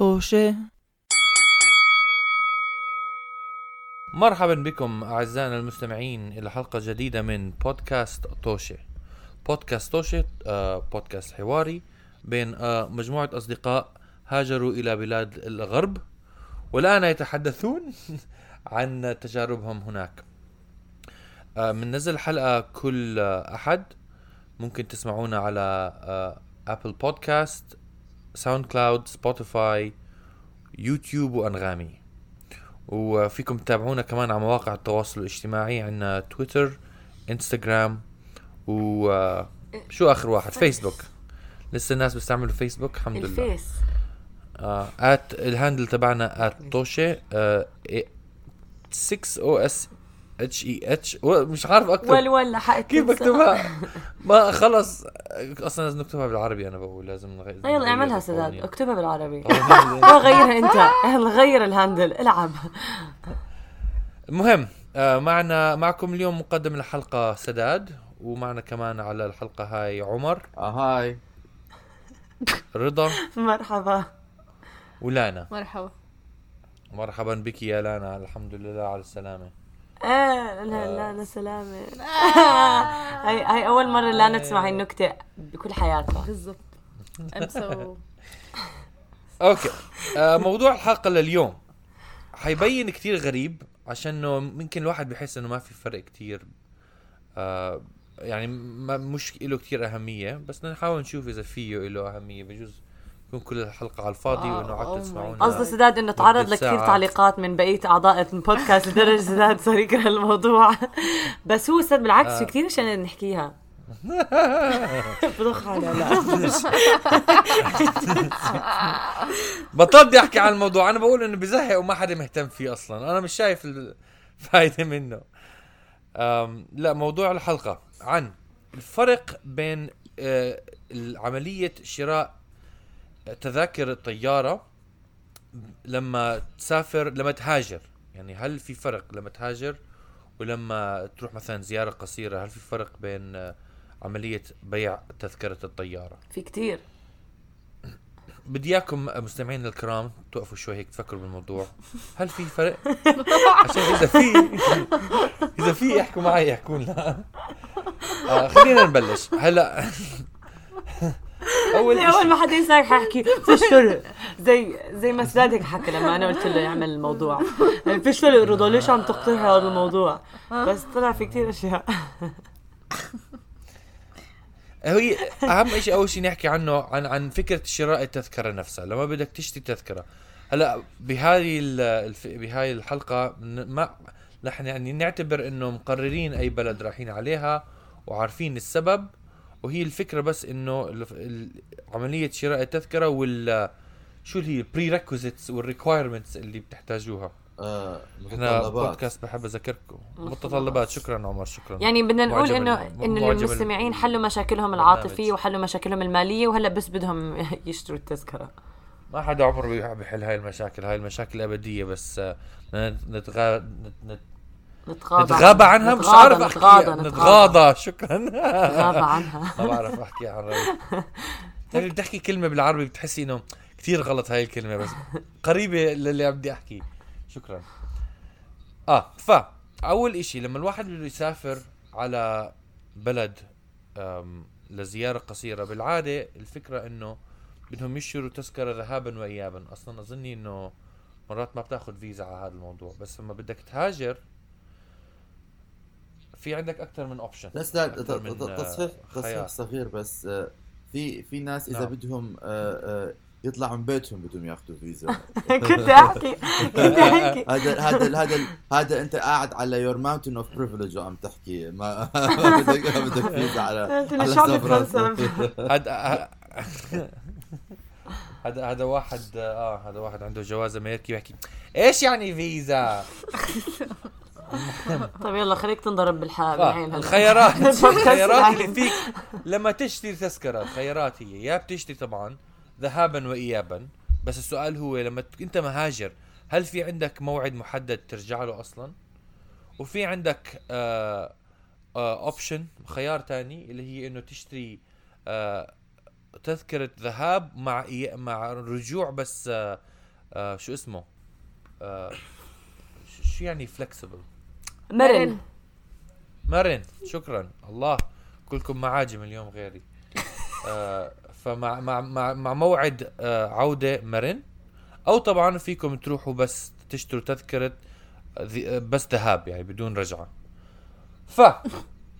طوشة مرحبا بكم أعزائنا المستمعين إلى حلقة جديدة من بودكاست طوشة بودكاست طوشة آه بودكاست حواري بين آه مجموعة أصدقاء هاجروا إلى بلاد الغرب والآن يتحدثون عن تجاربهم هناك. آه بننزل حلقة كل آه أحد. ممكن تسمعونا على آه أبل بودكاست ساوند كلاود سبوتيفاي يوتيوب وأنغامي. وفيكم تتابعونا كمان على مواقع التواصل الاجتماعي عندنا تويتر إنستغرام وشو آخر واحد؟ فيسبوك. لسه الناس بيستعملوا فيسبوك؟ الحمد لله. آه ات الهاندل تبعنا ات توشي آه 6 أو اس اتش اي اتش مش عارف أكتب. ولا حق كيف بكتبها ما خلص. أصلا لازم نكتبها بالعربي أنا بقول لازم نغير يلا اعملها سداد. اكتبها بالعربي. غيرها أنت. يلا غير الهاندل. العب. المهم آه معنا معكم اليوم مقدم الحلقة سداد ومعنا كمان على الحلقة هاي عمر. آه هاي. رضا. مرحبا. ولانا. مرحبا. مرحبا بك يا لانا. الحمد لله على السلامة. إيه لا لا لا سلامة. هاي هاي أول مرة لا تسمع هاي النكتة بكل حياتها بالضبط. I'm so أوكي. آه موضوع الحلقة لليوم. حيبين كتير غريب عشانه ممكن الواحد بحس إنه ما في فرق كتير. آه يعني ما مش له كتير أهمية بس بدنا نحاول نشوف إذا فيه له أهمية بجوز يكون كل الحلقة على الفاضي آه، وإنه oh عاد my تسمعونا قصدي سداد إنه تعرض لكثير. تعليقات من بقية أعضاء البودكاست لدرجة سداد صار يكره الموضوع. بس هو سداد بالعكس في كثير اشياء نحكيها. بضخ على لا. بطلت بدي احكي عن الموضوع. أنا بقول إنه بزهق وما حدا مهتم فيه أصلا. أنا مش شايف الفائده منه. لا موضوع الحلقة. عن الفرق بين آه، عملية شراء تذاكر الطيارة لما تسافر لما تهاجر. يعني هل في فرق لما تهاجر ولما تروح مثلا زيارة قصيرة؟ هل في فرق بين عملية بيع تذكرة الطيارة؟ في كثير بدي إياكم مستمعينا الكرام توقفوا شوي هيك تفكروا بالموضوع. هل في فرق؟ عشان إذا في إذا في احكوا معي احكوا لنا آه خلينا نبلش. هلا أول أول ما حدا يسمعك حيحكي فيش فرق زي زي ما سداد حكى لما أنا قلت له يعمل الموضوع. يعني فيش فرق رضا ليش عم تقترح هذا الموضوع. بس طلع في كثير أشياء. هي أهم شيء أول شيء نحكي عنه عن عن فكرة شراء التذكرة نفسها. لما بدك تشتري تذكرة. هلأ الف- بهاي الحلقة ما نحن يعني نعتبر إنه مقررين أي بلد رايحين عليها وعارفين السبب. وهي الفكرة بس إنه عملية شراء التذكرة وال شو اللي هي ال prerequisites وال requirements اللي بتحتاجوها. آه إحنا متطلبات. بودكاست بحب أذكركم. متطلبات. شكرا عمر شكرا. يعني بدنا نقول انه إنه المستمعين ال- حلوا مشاكلهم. العاطفية وحلوا مشاكلهم المالية وهلأ بس بدهم يشتروا التذكرة. ما حدا عمره بيح- بيحل هاي المشاكل. هاي المشاكل أبدية بس آه، نتغا... نت... نت... نتغاضى نتغابى عنها مش نتغاضى- عارف احكي نتغاضى نتغاضى. شكرا. نتغاضى عنها. ما بعرف احكي عربي بتعرفي بتحكي كلمة بالعربي بتحسي إنه كثير غلط هاي الكلمة بس قريبة للي عم بدي أحكي. شكرا. آه ف أول إشي لما الواحد بده يسافر على بلد لزيارة قصيرة بالعادة الفكرة إنه بدهم يشتروا تذكرة ذهابا وايابا. أصلا أظني إنه مرات ما بتأخذ فيزا على هذا الموضوع بس لما بدك تهاجر في عندك أكثر من option بس لا أكثر ت- من، ت- آه، تصحيح تصحيح. صغير بس آه، في في ناس إذا نعم. بدهم آه، يطلعوا من بيتهم بدهم ياخذوا فيزا كنت أحكي كنت أحكي هذا هذا هذا هذا أنت قاعد على your mountain of privilege وعم تحكي ما بدك بدك فيزا على على؟ هذا هذا هذا واحد آه هذا واحد عنده جواز امريكي بيحكي إيش يعني فيزا؟ طيب يلا خليك تنضرب بالحال بالعين هلا. الخيارات الخيارات. اللي فيك لما تشتري تذكرة الخيارات هي يا بتشتري طبعا ذهابا وايابا بس السؤال هو لما أنت مهاجر هل في عندك موعد محدد ترجع له أصلا؟ وفي عندك آه اوبشن خيار تاني اللي هي إنه تشتري آه تذكرة ذهاب مع مع رجوع بس آه آه شو اسمه آه شو يعني فلكسبل مرن. مرن. شكرا. الله كلكم معاجم اليوم غيري. آه فمع مع مع, مع موعد آه عودة مرن. أو طبعا فيكم تروحوا بس تشتروا تذكرة ذي- آه، بس ذهاب يعني بدون رجعة. ف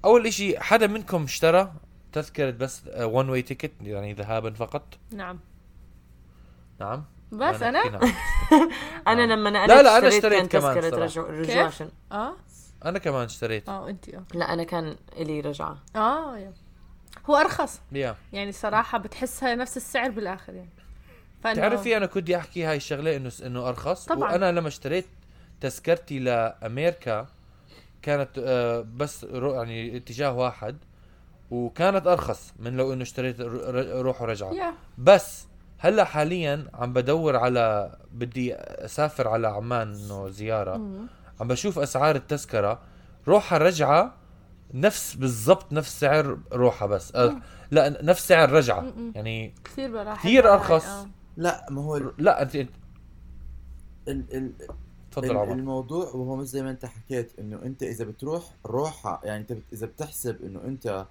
أول إشي حدا منكم اشترى تذكرة بس one way ticket يعني ذهابا فقط؟ نعم. نعم. بس أحكي أنا؟ نعم. أنا آه. لما أنا لا، لا، أنا اشتريت كمان تذكرة صراحة. رجوع؟ عشان. آه. أنا كمان اشتريت. آه انت آه لا أنا كان إلي رجعة. آه yeah. هو أرخص. yeah. يعني صراحة بتحسها نفس السعر بالآخر يعني. فإنه- تعرفي أنا كنت أحكي هاي الشغلة إنه إنه أرخص؟ طبعاً. وأنا لما اشتريت تذكرتي لأمريكا كانت آه، بس رو يعني اتجاه واحد وكانت أرخص من لو إنه اشتريت ر- ر- روح ورجعة. يا. بس هلأ حاليا عم بدور على بدي أسافر على عمان إنه زيارة. مم. عم بشوف أسعار التذكرة روحها رجعة نفس بالضبط نفس سعر روحها بس أه لا نفس سعر رجعة. يعني كثير براحة كثير أرخص. آه. لا ما هو ال لا أنت إنت ال ال تفضل ال- عمر الموضوع وهو مش زي ما أنت حكيت إنه أنت إذا بتروح روحها يعني أنت بت- إذا بتحسب إنه أنت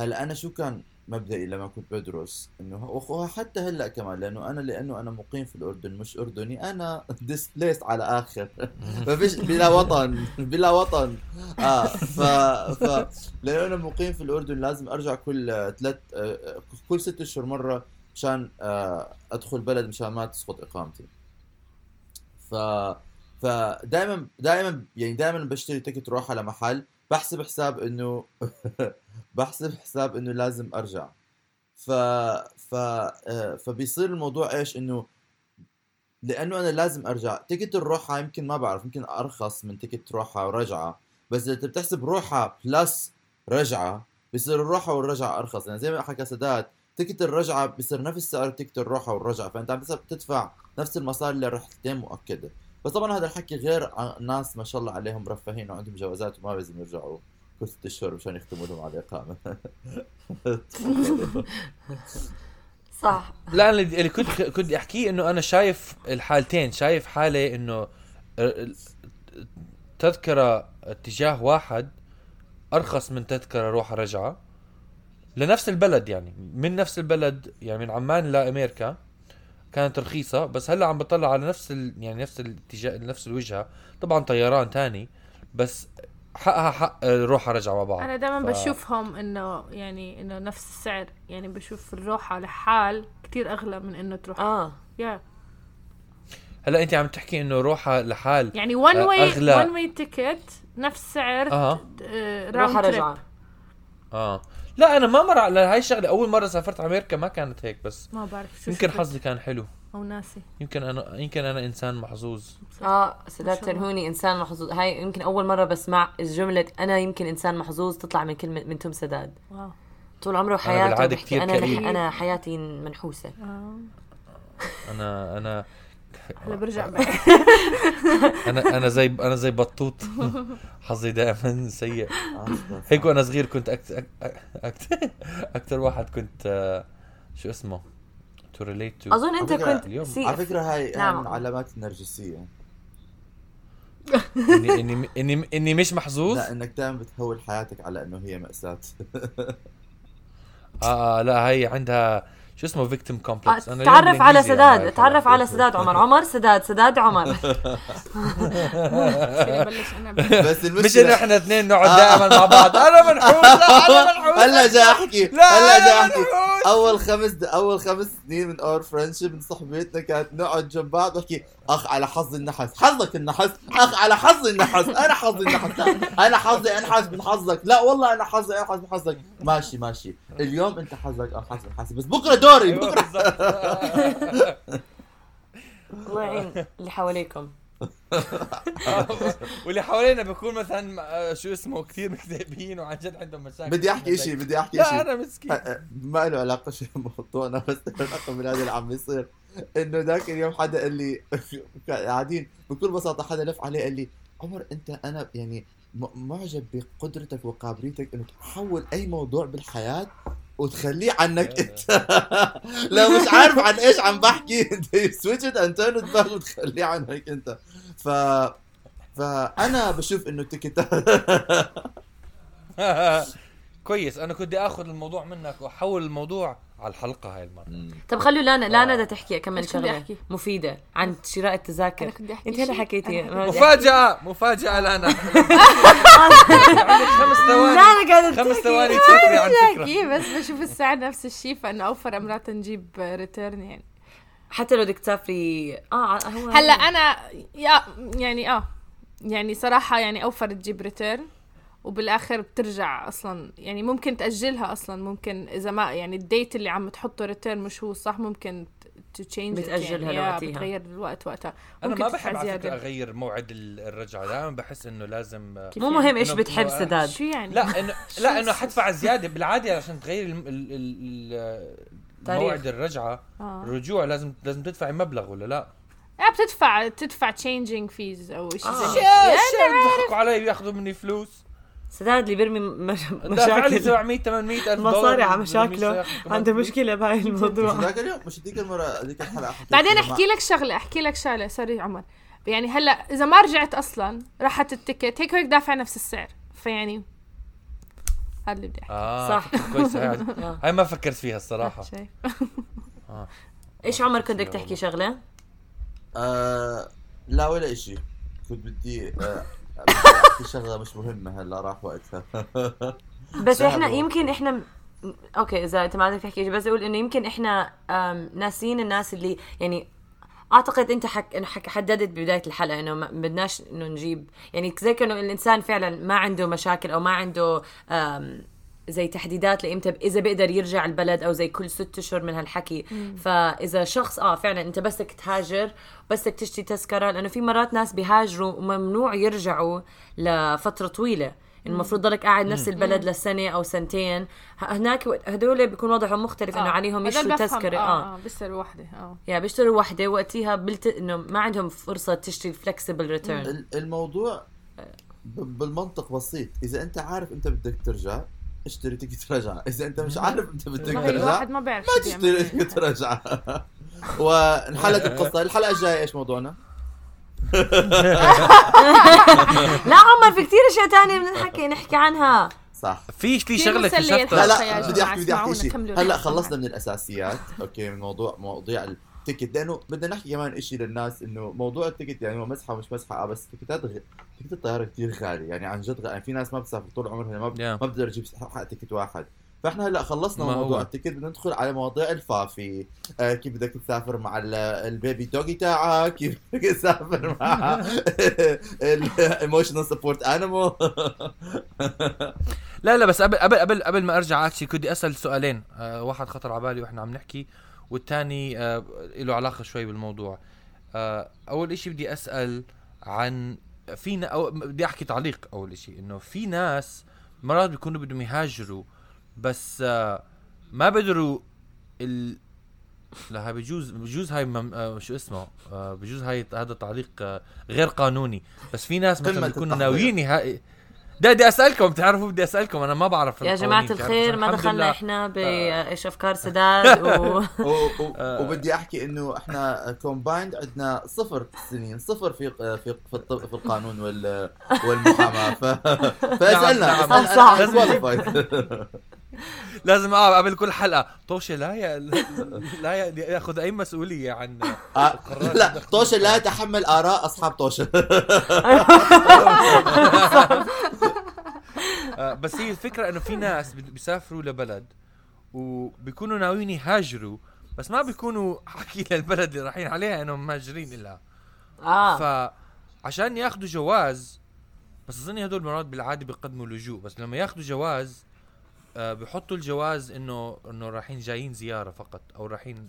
هلأ أنا شو كان مبدئي لما كنت بدرس إنه وحتى هلأ كمان لأنه أنا لأنه أنا مقيم في الأردن مش أردني أنا ديسبليس على آخر. ما فيش بلا وطن بلا وطن. آه ف ف لأنه أنا مقيم في الأردن لازم أرجع كل ثلاث كل ست أشهر مرة مشان آه أدخل بلد مشان ما تسقط إقامتي. ف فدائما دائما يعني دائما بشتري ticket روح على محل بحسب حساب إنه بحسب حساب إنه لازم أرجع. ف ف آه، فبيصير الموضوع إيش إنه لأنه أنا لازم أرجع. ticket الروحة يمكن ما بعرف يمكن أرخص من ticket روحة ورجعة. بس إذا بتحسب روحة plus رجعة بيصير الروحة والرجعة أرخص. يعني زي ما حكى سداد ticket الرجعة بيصير نفس سعر ticket الروحة والرجعة فأنت عم بتدفع نفس المصاري للرحلتين مؤكدة. بس طبعا هذا الحكي غير ناس ما شاء الله عليهم مرفهين وعندهم جوازات وما لازم يرجعوا. ست أشهر مشان يختموا لهم على الإقامة. صح. لا أنا اللي كنت كنت احكيه إنه أنا شايف الحالتين. شايف حالة إنه تذكرة اتجاه واحد أرخص من تذكرة روح رجعة. لنفس البلد يعني من نفس البلد يعني من عمان لأمريكا كانت رخيصة. بس هلأ عم بطلع على نفس ال يعني نفس الاتجاه نفس الوجهة. طبعا طيران تاني بس حقها حق روح رجعة مع بعض. أنا دائما ف- بشوفهم إنه يعني إنه نفس السعر يعني بشوف الروحة لحال كثير أغلى من إنه تروح. آه. يا هلا انت عم تحكي إنه روحها لحال يعني one آه، way. one way ticket نفس سعر أها round روح trip رجعة. آه. لا أنا ما مر على هاي الشغلة أول مرة سافرت على أمريكا ما كانت هيك بس. ما بعرف شو يمكن حظي كان حلو. أو ناسي. يمكن أنا يمكن أنا إنسان محظوظ. آه الله. ترهوني إنسان محظوظ. هاي يمكن أول مرة بسمع الجملة أنا يمكن إنسان محظوظ تطلع من كلمة من تم سداد. wow. طول عمره حياته بالعادة بحكي كتير أنا كئيب. أنا حياتي منحوسة. آه. أنا أنا هلا برجع أنا أنا زي أنا زي بطوط. حظي دائما سيء. هيك وأنا صغير كنت أكثر أكثر أكثر واحد كنت آه، شو اسمه؟ to relate to أظن أنت كنت اليوم. see على فكرة هاي نعم. من علامات النرجسية اني اني اني إني مش محظوظ لا إنك دائما بتهول حياتك على إنه هي مأساة آه, آه لا هي عندها شو اسمه victim آه، complex أنا تعرف على سداد تعرف على. سداد عمر. عمر سداد سداد عمر. بس مش انه إحنا اثنين نقعد دائما مع بعض. أنا منحوس. لا أنا منحوس. هلا جاي أحكي. لا هلا جاي أحكي. أول خمس. أول خمس سنين من our friendship من صحبتنا كانت نقعد جنب بعض. واحكي أخ على حظ النحس. حظك النحس. أخ على حظ النحس. أنا حظي النحس. أنا حظي أنحس من حظك. لا والله أنا حظي أنحس من حظك. ماشي ماشي. اليوم أنت حظك انحس من حظي. بس بكرة دوري أيوة بكره. الله يعين اللي حواليكم. واللي حوالينا بيكون مثلا آه، شو اسمه كثير مكتئبين وعن جد عندهم مشاكل. بدي أحكي شيء بدي أحكي لا شيء أنا مسكين. ما له علاقة شيء بموضوعنا بس الرقم من هذا اللي عم يصير إنه ذاك اليوم حدا قال لي قاعدين بكل بساطة حدا لف عليه قال لي عمر أنت أنا يعني معجب بقدرتك وقابليتك إنه تحول أي موضوع بالحياة وتخليه عنك انت. لو مش عارف عن إيش عم بحكي. انت switch and turn back وتخليه عنك انت. ف فانا بشوف إنه التيكيتات كويس أنا كنت آخذ الموضوع منك وأحول الموضوع على الحلقة هاي المرة. طب خلوا لانا لانا بدها تحكي كمان بدي شغلة؟ مفيدة عن شراء التذاكر. أنا كنت بدي أحكي أنت هلا. حكيتي. مفاجأة مفاجأة عندك خمس ثواني. لانا قاعدة خمس. ثواني تفكري عن فكرة. أحكي بس بشوف السعر نفس الشيء فانه أوفر امرات نجيب return يعني. حتى لو بدك تسافري. آه هو هلا أنا يا يعني آه. يعني صراحة يعني أوفر تجيب return وبالآخر بترجع أصلا يعني ممكن تأجلها أصلا ممكن إذا ما يعني ال date اللي عم تحطه return مش هو صح ممكن change بتأجلها يعني لوقتها. بتغير الوقت وقتها أنا ما بحب على فكرة. أغير موعد ال- الرجعة دائما بحس إنه لازم آه، مو يعني؟ مهم إيش بتحب سداد شو يعني لا انه لا إنه حدفع زيادة بالعادة عشان تغير الم- ال- ال-. موعد الرجعة آه. الرجوع لازم لازم تدفعي مبلغ ولا لا؟ لا بتدفع تدفع changing fees أو شيء آه. زي هيك يضحكوا علي بياخذوا مني فلوس سداد اللي بيرمي مش... مشاكل. 700 800 ألف مصاري على مشاكله. عنده. مشكلة بهاي مش الموضوع. ذاك اليوم مش هديك المرة هذيك الحلقة. بعدين أحكي لك شغلة أحكي لك شغلة. sorry عمر. يعني هلأ إذا ما رجعت أصلا راحت ال ticket. هيك هيك دافع نفس السعر. فيعني هذا اللي بدي أحكي. آه صح. هاي. آه. هاي ما فكرت فيها الصراحة. شايف إيش عمر كنت بدك تحكي شغلة؟ آه لا ولا إشي. كنت بدي آه احكي شغلة مش مهمة هلا راح وقتها بس إحنا. يمكن إحنا أوكي إذا أنت ما بدك تحكي بس أقول إنه يمكن إحنا آم، ناسيين الناس اللي يعني أعتقد أنت حك إنه حك حددت ببداية الحلقة إنه ما بدناش إنه نجيب يعني زي كأنه الإنسان فعلا ما عنده مشاكل أو ما عنده زي تحديدات لامتى إذا بيقدر يرجع البلد أو زي كل ست أشهر من هالحكي. فإذا شخص آه فعلا أنت بس بدك تهاجر بس بدك تشتري تذكرة لأنه في مرات ناس بيهاجروا وممنوع يرجعوا لفترة طويلة. المفروض ضلك قاعد نفس البلد لسنة أو سنتين. هناك هدول بيكون وضعهم مختلف إنه آه. عليهم هذول يشتروا. تذكرة. آه, آه. آه بيصير وحدة آه. يا بيشتروا وحدة وقتها بلت... إنه ما عندهم فرصة تشتري flexible return ال- الموضوع ب- بالمنطق بسيط. إذا أنت عارف أنت بدك ترجع اشتري ticket رجعة؟ إذا أنت مش عارف أنت بدك ترجع ما بيعرف ما تشتري. ticket رجعة. وانحلت القصة الحلقة الجاية إيش موضوعنا؟ لا عمر في كتير أشياء تانية بدنا نحكي نحكي عنها. صح. في في شغلة اكتشفتها لا بدي أحكي بدي أحكي شيء. هلأ خلصنا. من الأساسيات أوكي من موضوع مواضيع ال ticket لأنه بدنا نحكي كمان شيء للناس إنه موضوع ال ticket يعني هو مسحة مش مسحة آه، بس تيكتات غ... ticket الطيارة كثير غالي يعني عن جد يعني في ناس ما بتسافر طول عمرها ما, ب... Yeah. ما بتقدر تجيب حق ticket واحد. فإحنا هلأ خلصنا موضوع هو. ال ticket بدنا ندخل على مواضيع الفافي. آه كيف بدك تسافر مع ال- ال baby doggy تاعك كيف بدك تسافر مع ال emotional support animal لا لا بس قبل قبل قبل قبل ما أرجع actually كنت أسأل سؤالين. آه واحد خطر على بالي وإحنا عم نحكي. والثاني آه له علاقة شوي بالموضوع آه أول إشي بدي أسأل عن في أو بدي أحكي تعليق أول إشي إنه في ناس مرات بيكونوا بدهم يهاجروا بس آه ما بيقدروا ال لا هاي بجوز بجوز هاي مم... آه شو اسمه آه بجوز هاي هذا تعليق آه غير قانوني بس في ناس مثلا بيكونوا. ناويين. ده بدي أسألكم بتعرفوا بدي أسألكم أنا ما بعرف يا بتعرفوا؟ الخير ما دخلنا لله. إحنا بايش أفكار سداد و... و- و- وبدي أحكي إنه إحنا كومبايند عندنا صفر سنين صفر في في في, الطب في القانون وال والمحاماة ف... فاسألنا نعم، نعم. صح. لازم آه قبل كل حلقة طوشة لا ي... لا ي... يأخذ أي مسؤولية عن آه، لا طوشة لا يتحمل آراء أصحاب طوشة آه بس هي الفكرة إنه في ناس بي- بيسافروا لبلد وبيكونوا ناويين يهاجروا بس ما بيكونوا حكي للبلد اللي رايحين عليها إنهم مهاجرين الا آه فعشان ياخذوا جواز بس أظن هدول مرات بالعادة بيقدموا لجوء بس لما ياخذوا جواز آه بيحطوا الجواز إنه إنه رايحين جايين زيارة فقط أو رايحين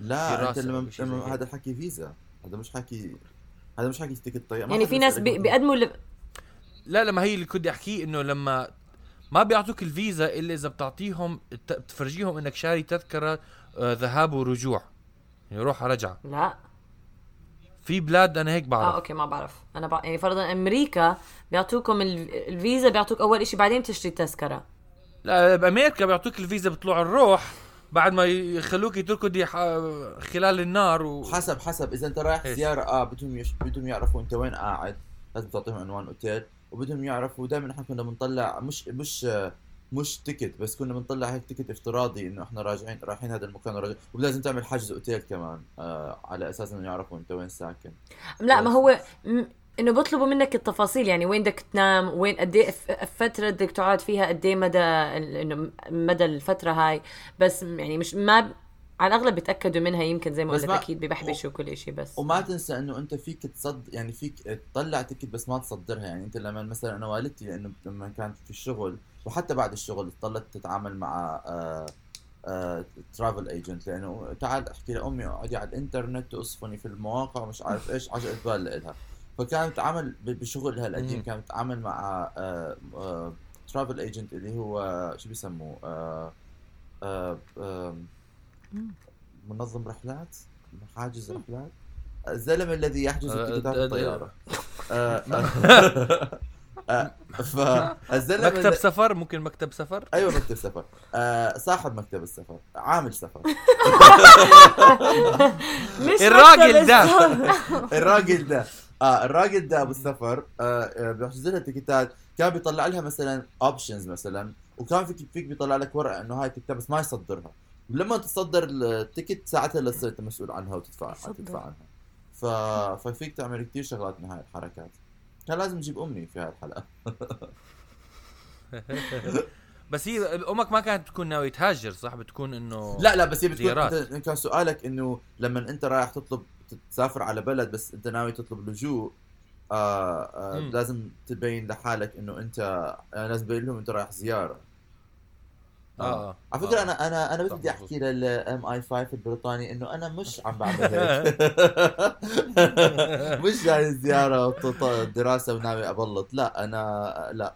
لا أنت لما. هذا حكي فيزا هذا مش حكي هذا مش حكي تيكت طيارة يعني في ناس. بيقدموا ل... لا لما هي اللي كنت أحكيه إنه لما ما بيعطوك الفيزا إلا إذا بتعطيهم ت- بتفرجيهم إنك شاري تذكرة آه، ذهاب ورجوع. يعني روح رجعة. لا. في بلاد أنا هيك آه بعرف أوكي ما بعرف. أنا بع... يعني فرضا أمريكا بيعطوكم ال... الفيزا بيعطوك أول شيء بعدين بتشتري التذكره لا بأمريكا بيعطوك الفيزا بطلوع الروح بعد ما يخلوك تركضي ح- خلال النار و... حسب حسب. إذا أنت رايح؟ زيارة آه بدهم يش... بدهم يعرفوا أنت وين قاعد. لازم تعطيهم عنوان أوتيل. وبدهم يعرفوا دائما نحن كنا بنطلع مش مش مش ticket بس كنا بنطلع هيك ticket افتراضي إنه إحنا راجعين رايحين هذا المكان وراجعين ولازم تعمل حجز أوتيل كمان آه على أساس إنه يعرفوا أنت وين ساكن لا ما هو م- إنه بيطلبوا منك التفاصيل يعني وين بدك تنام وين قد إيه ف- فترة بدك تقعد فيها قد إيه مدى إنه مدى الفترة هاي بس يعني مش ما. على الأغلب بيتأكدوا منها يمكن زي ما قلت ما- أكيد ببحبشوا كل شيء بس. وما تنسى إنه أنت فيك تصد يعني فيك تطلع ticket بس ما تصدرها. يعني أنت لما مثلا أنا والدتي لأنه لما كانت في الشغل وحتى بعد الشغل اضطرت تتعامل مع travel agent لأنه تعال أحكي لأمي اقعدي على الإنترنت واصفني في المواقع ومش عارف إيش عجقة بال لها فكانت تعامل ب- بشغلها القديم. كانت تتعامل مع travel agent اللي هو شو بيسموه؟ آه، آه، منظم رحلات حاجز رحلات. الزلمة الذي يحجز التيكتات آه، الطيارة. آه، آه، آه، فالزلمة مكتب سفر؟ ممكن مكتب سفر؟ أيوه مكتب سفر. صاحب مكتب السفر. عامل سفر. الراجل ده. الراجل ده. آه الراجل ده أبو السفر آه آه، بيحجز لها تيكتات كان بيطلع لها مثلا options مثلا وكان فيك فيك بيطلع لك ورقة إنه هاي ticket بس ما يصدرها. ولما تصدر ال ticket ساعتها اللي صرت مسؤول عنها وتدفع. تدفع عنها ف... ففيك تعمل كثير شغلات من هاي الحركات كان لازم نجيب أمي في هاي الحلقة بس هي أمك ما كانت تكون ناوي تهاجر صح بتكون إنه لا لا بس هي بتكون. انت كان سؤالك إنه لما أنت رايح تطلب تسافر على بلد بس أنت ناوي تطلب لجوء آه آه مم. لازم تبين لحالك إنه انت آه لازم تبين لهم أنت رايح زيارة آه. على فكرة آه. أنا أنا أنا بدي. أحكي للام اي 5 البريطاني إنه أنا مش عم بعمل هيك. مش جاي زيارة وط- دراسة وناوي أبلط. لا أنا لا.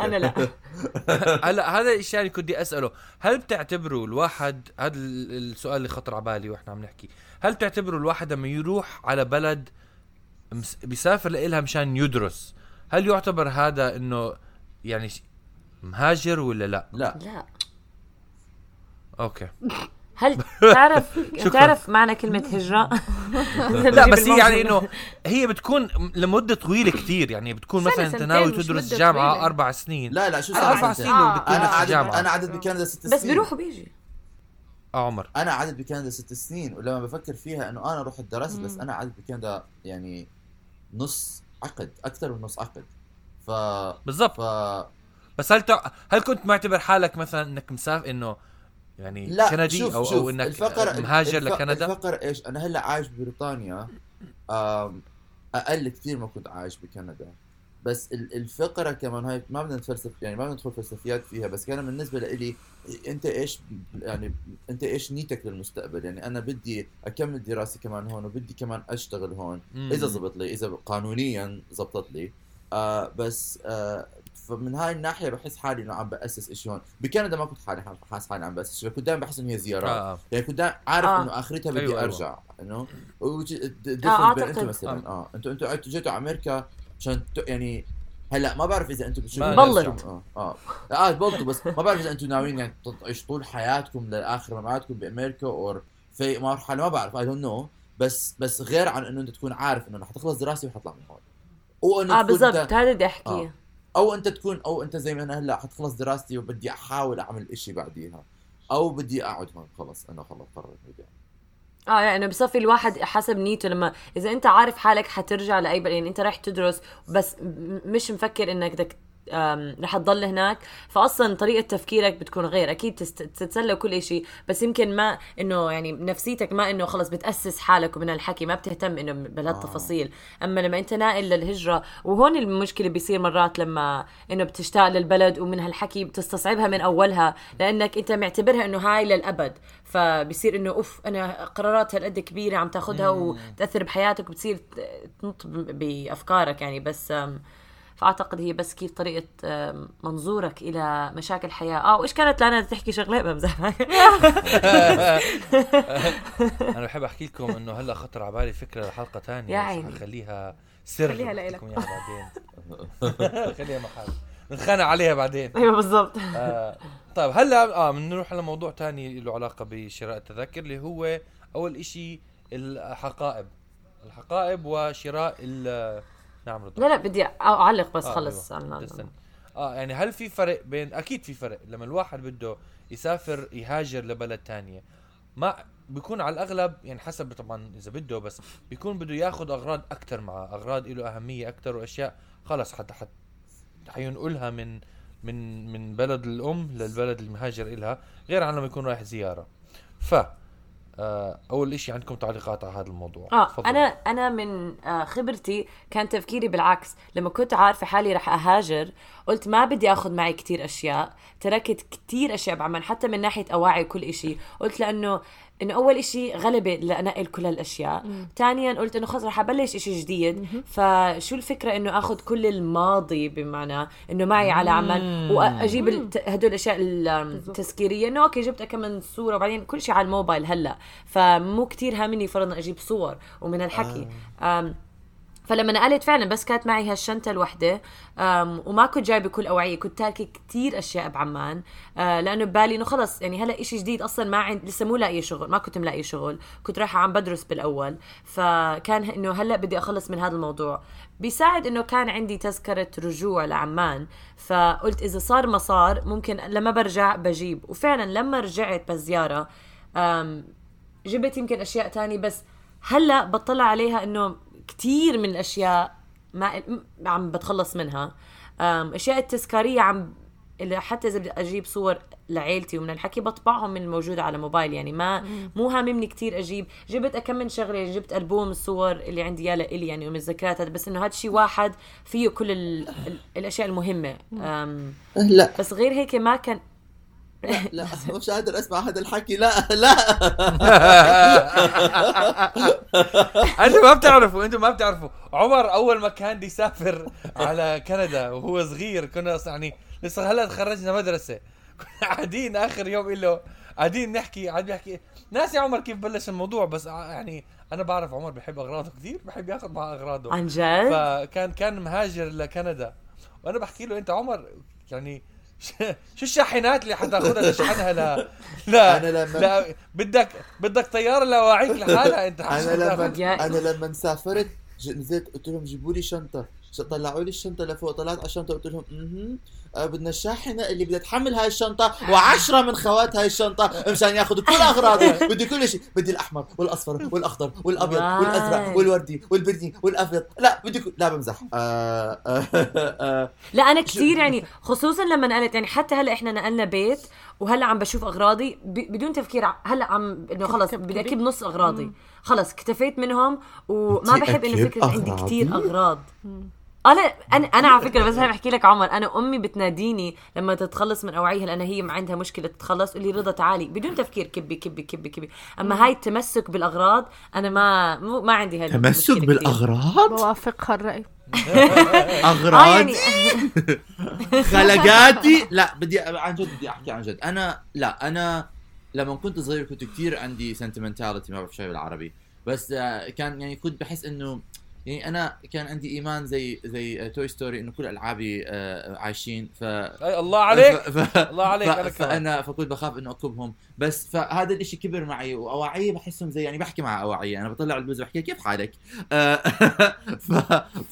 أنا لا. هلا هذا الشيء اللي كنت بدي أسأله. هل بتعتبروا الواحد هذا ال- السؤال اللي خطر على بالي وإحنا عم نحكي. هل بتعتبروا الواحد لما يروح على بلد بيسافر لإلها مشان يدرس؟ هل يعتبر هذا إنه يعني مهاجر ولا لا لا لا أوكي هل تعرف. تعرف معنى كلمة هجرة؟ لا بس هي يعني إنه هي بتكون لمدة طويلة كتير يعني بتكون مثلا أنت ناوي تدرس طويلة. أربع سنين لا لا شو على أربع؟ سنين آه. أنا الجامعة أنا عدد بكندا ست سنين بس بيروح وبيجي آه عمر أنا عدد بكندا ست سنين ولما بفكر فيها إنه أنا رحت درست بس. أنا عدد بكندا يعني نص عقد أكثر من نص عقد ف بالضبط ف بس هل تع... هل كنت معتبر حالك مثلا إنك مسافر إنه يعني لا كندي شوف أو شوف أو إنك الفقر مهاجر الف- لكندا؟ الفقر إيش؟ أنا هلأ عايش ببريطانيا أقل كثير ما كنت عايش بكندا. بس ال- الفقرة كمان هاي ما بدنا نتفلسف يعني ما بدنا ندخل فلسفيات فيها بس كان بالنسبة لي أنت إيش يعني أنت إيش نيتك للمستقبل؟ يعني أنا بدي أكمل دراستي كمان هون وبدي كمان أشتغل هون. إذا زبط لي إذا قانونيا زبطت لي. آه بس آه فمن هاي الناحية بحس حالي إنه عم بأسس شيء هون بكندا ما كنت حالي حاسس حالي عم بأسس شيء كنت دائما بحس إنه هي زيارات آه. آه. يعني كنت دائما عارف آه. إنه آخرتها بدي أيوة، أيوة. أرجع انه آه،. أنتم مثلا آه أنتوا أنتوا جيتوا على أمريكا عشان يعني هلأ ما بعرف إذا أنتم بتشوفوا بلط. آه آه آه بلطوا بس ما بعرف إذا أنتم ناويين يعني تعيشوا طول حياتكم لاخر مماتكم بأمريكا أو في مرحلة ما بعرف I don't know بس بس غير عن إنه أنت تكون عارف إنه رح تخلص دراستي وحطلع من هون وإنه آه بالضبط هذا بدي أحكيه آه. أو أنت تكون أو أنت زي ما أنا هلأ حتخلص دراستي وبدي أحاول أعمل إشي بعديها أو بدي أقعد هون خلص أنا خلص قررت بدي آه يعني بصفي الواحد حسب نيته لما إذا أنت عارف حالك حترجع لأي يعني أنت رايح تدرس بس مش مفكر إنك بدك رح تضل هناك. فاصلا طريقة تفكيرك بتكون غير. أكيد تتسلى وكل شيء بس يمكن ما إنه يعني نفسيتك ما إنه خلص بتأسس حالك ومن هالحكي ما بتهتم إنه بهالتفاصيل. أما لما أنت ناقل للهجرة وهون المشكلة بيصير مرات لما إنه بتشتاق للبلد ومن هالحكي بتستصعبها من أولها لأنك أنت معتبرها إنه هاي للأبد. فبصير إنه أوف أنا قرارات هالقد كبيرة عم تاخذها وتأثر بحياتك وبتصير تنط بأفكارك يعني. بس فأعتقد هي بس كيف طريقة منظورك إلى مشاكل الحياة آه وإيش كانت لانا تحكي شغلة بمزح أنا بحب أحكي لكم إنه هلأ خطر على بالي فكرة لحلقة ثانية يا عيني. حخليها سر خليها. لكم اياها بعدين. خليها محل. نخانق عليها بعدين. أيوه بالضبط. آه طيب هلأ آه بنروح على موضوع تاني له علاقة بشراء التذاكر اللي هو أول إشي الحقائب. الحقائب وشراء نعم رضا لا لا بدي أعلق بس آه، خلص أيوة. آه يعني هل في فرق بين أكيد في فرق. لما الواحد بده يسافر يهاجر لبلد تانية ما بيكون على الأغلب يعني حسب طبعا إذا بده بس بيكون بده ياخذ أغراض أكثر معه أغراض له أهمية أكثر وأشياء. خلص حتى حت حينقلها من من من بلد الأم للبلد المهاجر إلها غير عن لما يكون رايح زيارة. ف أول إشي عندكم تعليقات على هذا الموضوع. آه. أنا أنا من آه خبرتي كان تفكيري بالعكس. لما كنت عارفة حالي رح أهاجر قلت ما بدي آخذ معي كتير أشياء. تركت كتير أشياء بعمان حتى من ناحية أواعي كل إشي. قلت لأنه إنه أول إشي غلبة لانقل كل هالأشياء. ثانيا قلت إنه خلص رح أبلش إشي جديد. فشو الفكرة إنه آخذ كل الماضي بمعنى إنه معي على عمان وأجيب الت- هدول الأشياء التذكيرية إنه أوكي جبت كم من صورة. وبعدين كل شيء على الموبايل هلأ. فمو كتير هامني فرضنا أجيب صور ومن الحكي. آه. فلما نقلت فعلا بس كانت معي هالشنطة الوحدة وما كنت جايبة كل أوعية كنت تاركة كتير أشياء بعمان أه، لأنه ببالي إنه خلص يعني هلا إشي جديد أصلا ما عند لسه مو لاقية شغل ما كنت ملاقية شغل كنت رايحة عم بدرس بالأول فكان إنه هلا بدي أخلص من هذا الموضوع. بيساعد إنه كان عندي تذكرة رجوع لعمان فقلت إذا صار ما صار ممكن لما برجع بجيب. وفعلا لما رجعت بزيارة أم، جبت يمكن أشياء تانية بس هلا بطلع عليها إنه كتير من الأشياء ما عم بتخلص منها. أشياء التذكارية عم اللي حتى إذا بدي أجيب صور لعيلتي ومن الحكي بطبعهم من الموجوده على موبايل يعني ما مو هاممني كتير أجيب. جبت كم من شغلة جبت ألبوم الصور اللي عندي اياه لإلي يعني ومن الذكريات هذا بس إنه هذا شيء واحد فيه كل ال... ال... الأشياء المهمة. أم، لا. بس غير هيك ما كان لا مش قادر أسمع هذا الحكي. لا لا. أنتوا ما بتعرفوا أنتوا ما بتعرفوا. عمر أول ما كان يسافر على كندا وهو صغير كنا يعني لسه هلا تخرجنا مدرسة. كنا قاعدين آخر يوم له قاعدين نحكي قاعد بيحكي. ناس يا عمر كيف بلش الموضوع بس يعني أنا بعرف عمر بحب أغراضه كثير بحب ياخذ معه أغراضه. عن جد؟ فكان كان مهاجر لكندا. وأنا بحكي له أنت عمر يعني شو الشاحنات اللي حتاخذها تشحنها لا. لا. أنا لما- لا. بدك بدك طيارة لواعيك لحالها أنت. أنا لما أنا لما سافرت نزلت قلت لهم جيبوا لي شنطة. طلعوا لي الشنطة لفوق طلعت على الشنطة قلت لهم أها بدنا الشاحنة اللي بدها تحمل هاي الشنطة وعشرة من خوات هاي الشنطة مشان ياخذوا كل اغراضي بدي كل شيء. بدي الأحمر والأصفر والأخضر والأبيض. والأزرق والوردي والبني والابيض لا بدي كل... لا بمزح. آه آه آه لا أنا كثير يعني خصوصا لما نقلت يعني حتى هلأ إحنا نقلنا بيت وهلأ عم بشوف أغراضي ب- بدون تفكير هلأ عم إنه خلص بدي. اكب نص أغراضي. خلص اكتفيت منهم وما بحب إنه فكرة عندي؟ كثير أغراض. أنا أنا أنا على فكرة بس هاي بحكي لك عمر. أنا أمي بتناديني لما تتخلص من أوعيها لأن هي ما عندها مشكلة تتخلص تقول لي رضا تعالي. بدون تفكير كبي كبي كبي كبي. أما هاي التمسك بالأغراض أنا ما مو ما عندي هاي تمسك. بالأغراض؟ بوافقها الرأي. آه اغراضي يعني خلقاتي؟ لا بدي عن جد بدي أحكي عن جد. أنا لا أنا لما كنت صغير كنت كثير عندي sentimentality ما بعرف شو بالعربي. بس آه، كان يعني كنت بحس إنه يعني أنا كان عندي إيمان زي زي Toy Story إنه كل ألعابي آه، عايشين ف أي الله عليك. ف... ف... الله عليك ف... فأنا فكنت بخاف إنه أكبهم. بس فهذا الإشي كبر معي وأواعيه بحسهم زي يعني بحكي مع أواعيه. أنا بطلع البوز بحكي كيف حالك؟ آه، ف...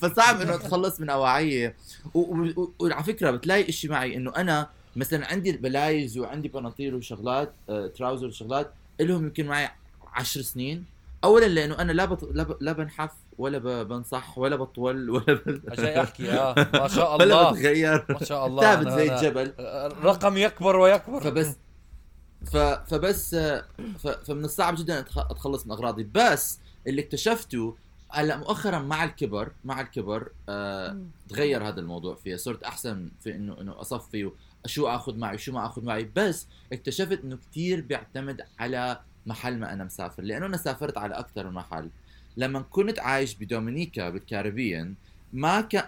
فصعب إنه أتخلص من أواعيه. و- و- و- وعلى فكرة بتلاقي إشي معي إنه أنا مثلا عندي البلايز وعندي بناطيل وشغلات آه، trousers وشغلات إلهم يمكن معي عشر سنين. اولا لأنه أنا لا بط... لا, ب... لا بنحف. ولا. بنصح ولا بطول ولا ب... جاي أحكي آه ما شاء ولا الله. بتغير. ما شاء الله. ثابت زي الجبل. الرقم يكبر ويكبر. فبس ف... فبس ف... فمن الصعب جدا أتخ... أتخلص من أغراضي. بس اللي اكتشفته هلأ مؤخرا مع الكبر مع الكبر آه تغير هذا الموضوع فيه صرت أحسن في إنه إنه أصفي شو آخذ معي شو ما آخذ معي. بس اكتشفت إنه كتير بيعتمد على محل ما أنا مسافر. لأنه أنا سافرت على أكثر من محل لما كنت عايش بدومينيكا بالكاريبيان ما كان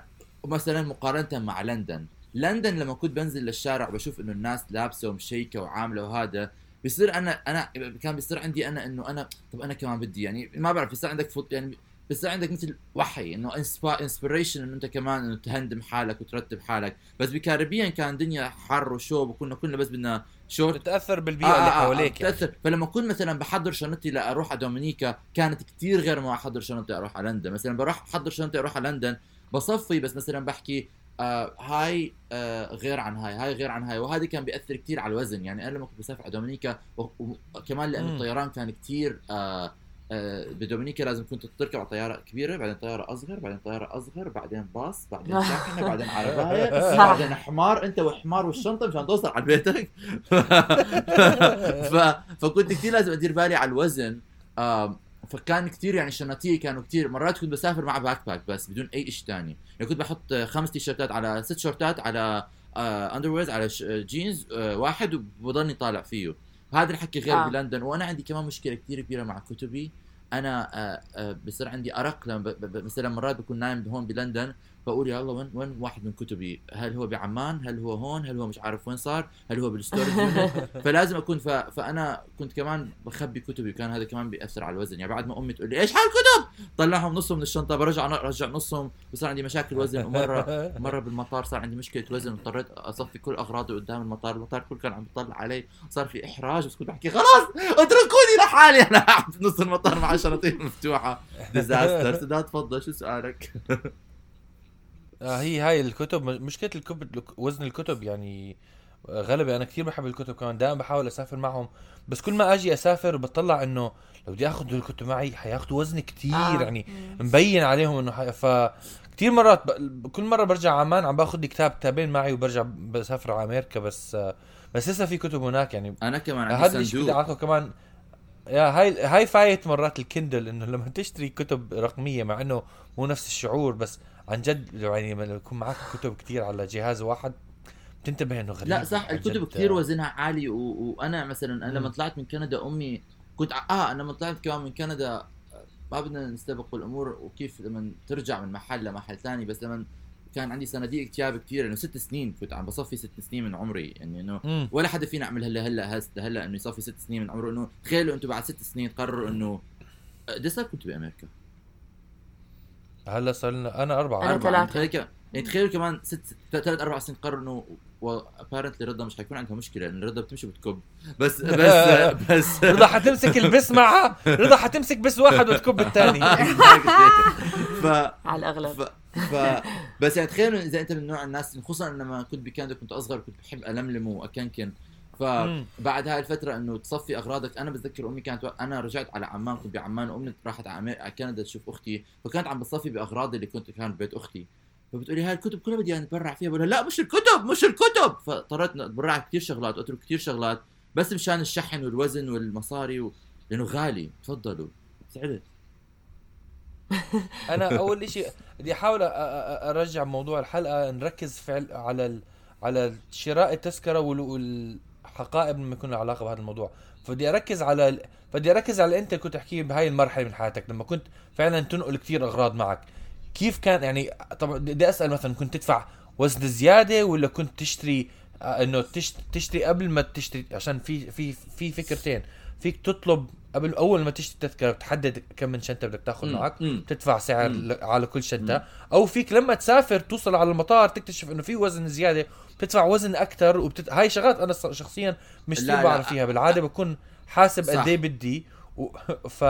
مثلا مقارنة مع لندن. لندن لما كنت بنزل للشارع بشوف إنه الناس لابسة ومشيكة وعاملة وهذا بيصير أنا أنا كان بيصير عندي أنا إنه أنا طب أنا كمان بدي يعني ما بعرف بيصير عندك فوت يعني بصير عندك مثل وحي إنه inspiration إنه أنت كمان إنه تهندم حالك وترتب حالك. بس ب Caribbean كان دنيا حر وشوب وكنا كلنا بس بدنا شورت. تتأثر بالبيئة اللي حواليك يعني. بتاثر فلما كنت مثلا بحضر شنطتي لأروح على دومينيكا كانت كتير غير ما أحضر شنطتي أروح على لندن. مثلا بروح احضر شنطتي أروح على لندن بصفي بس مثلا بحكي آه هاي آه غير عن هاي هاي غير عن هاي. وهذا كان بيأثر كتير على الوزن. يعني أنا لما كنت بسافر على دومينيكا وكمان لأنه. الطيران كان كتير آه آه بدومينيكا لازم كنت تركب على طيارة كبيرة بعدين طيارة أصغر بعدين طيارة أصغر بعدين باص بعدين شاحنة بعدين عربايه. بعدين حمار أنت والحمار والشنطة مشان توصل على بيتك. ف... فكنت كثير لازم أدير بالي على الوزن. فكان كثير يعني شنطتي كانوا كثير مرات كنت بسافر مع backpack بس بدون أي شيء ثاني يعني كنت بحط خمس تيشيرتات على ست شورتات على underwears على ش- آه، جينز آه، واحد وبضلني طالع فيه. هذا الحكي غير آه. بلندن. وأنا عندي كمان مشكلة كثير كبيرة مع كتبي. أنا آه، آه، بصير عندي أرق مثلا مرات بكون نايم هون بلندن. بقول يا الله وين وين واحد من كتبي؟ هل هو بعمان؟ هل هو هون؟ هل هو مش عارف وين صار؟ هل هو بال storage فلازم اكون ف... فأنا كنت كمان بخبي كتبي وكان هذا كمان بيأثر على الوزن. يعني بعد ما أمي تقول لي إيش هالكتب؟ طلعهم نصهم من الشنطه برجع ارجع نصهم بصير عندي مشاكل وزن. ومره مرة بالمطار صار عندي مشكلة وزن واضطريت أصفي كل أغراضي قدام المطار. المطار كله كان عم بيطلع علي صار في إحراج بس كنت بحكي خلاص اتركوني لحالي أنا قاعد بنص المطار مع شنطتي مفتوحة. ديزاستر سداد تفضل شو سؤالك؟ آه هي هاي الكتب مشكلة الكتب وزن الكتب يعني آه، غلبة. أنا كثير بحب الكتب كمان دائما بحاول أسافر معهم. بس كل ما أجي أسافر بطلع إنه لو بدي آخذ الكتب معي حياخذوا وزن كثير آه. يعني مبين عليهم إنه حي... ف كثير مرات ب... كل مرة برجع عمان عم باخذ لي كتاب كتابين معي وبرجع بسافر على أمريكا. بس آه، بس لسه في كتب هناك يعني. أنا كمان هذا عندي الشيء بدي صندوق. كمان يا هاي هاي فايت مرات الكندل إنه لما تشتري كتب رقمية مع إنه مو نفس الشعور بس عن جد يعني لما يكون معك كتب كتير على جهاز واحد بتنتبه إنه غريب لا صح الكتب. كثير وزنها عالي و... وأنا مثلا أنا لما. طلعت من كندا أمي كنت آه أنا لما طلعت كمان من كندا ما بدنا نستبق بالامور وكيف لما ترجع من محل لمحل ثاني بس لما كان عندي صناديق اكتئاب كثير إنه ست سنين كنت عم بصفي ست سنين من عمري يعني إنه. ولا حدا فينا يعمل هلأ هلا هلأ إنه يصفي ست سنين من عمره إنه تخيلوا أنتم بعد ست سنين تقرروا إنه قد صار كنتوا بأمريكا؟ هلا صار لنا أنا أربعة أنا أربعة. ثلاثة. تخيل كمان يعني تخيلوا كمان ست ثلاث أربع سنين قرروا إنه وابارنتلي رضا مش حيكون عندها مشكلة لأن رضا بتمشي بتكب بس بس بس رضا حتمسك البس معها رضا حتمسك بس واحد وتكب الثاني ف على الأغلب ف ف بس يعني تخيلوا إذا أنت من نوع الناس خصوصا لما كنت بكندا كنت أصغر كنت بحب ألملم وأكنكن. فبعد هاي الفترة إنه تصفي أغراضك أنا بتذكر أمي كانت أنا رجعت على عمان كنت بعمان وأمي راحت على كندا تشوف أختي فكانت عم بتصفي بأغراضي اللي كنت كان ببيت أختي. فبتقولي هاي الكتب كلها بدي اتبرع فيها بقول لا مش الكتب مش الكتب! فاضطريت أتبرع كثير شغلات وأترك كثير شغلات بس مشان الشحن والوزن والمصاري و... لأنه غالي. تفضلوا. سعدت. أنا أول إشي بدي أحاول أرجع موضوع الحلقة نركز فعل على ال... على شراء التذكرة وال... والحقائب لما يكون لها علاقة بهذا الموضوع. فبدي أركز على ال... بدي أركز على أنت كنت تحكي بهاي المرحلة من حياتك لما كنت فعلا تنقل كثير أغراض معك. كيف كان يعني طبعا بدي أسأل مثلا كنت تدفع وزن زيادة ولا كنت تشتري آه، إنه تشت- تشتري قبل ما تشتري؟ عشان في في في فكرتين. فيك تطلب قبل أول ما تشتري التذكره بتحدد كم من شنطة بدك تاخذ معك مم. تدفع سعر مم. على كل شنطة. أو فيك لما تسافر توصل على المطار تكتشف إنه في وزن زيادة بتدفع وزن أكثر وبتت... هاي شغلات أنا شخصيا مش كثير. بعرف فيها بالعادة بكون حاسب. قد إيه بدي و... ف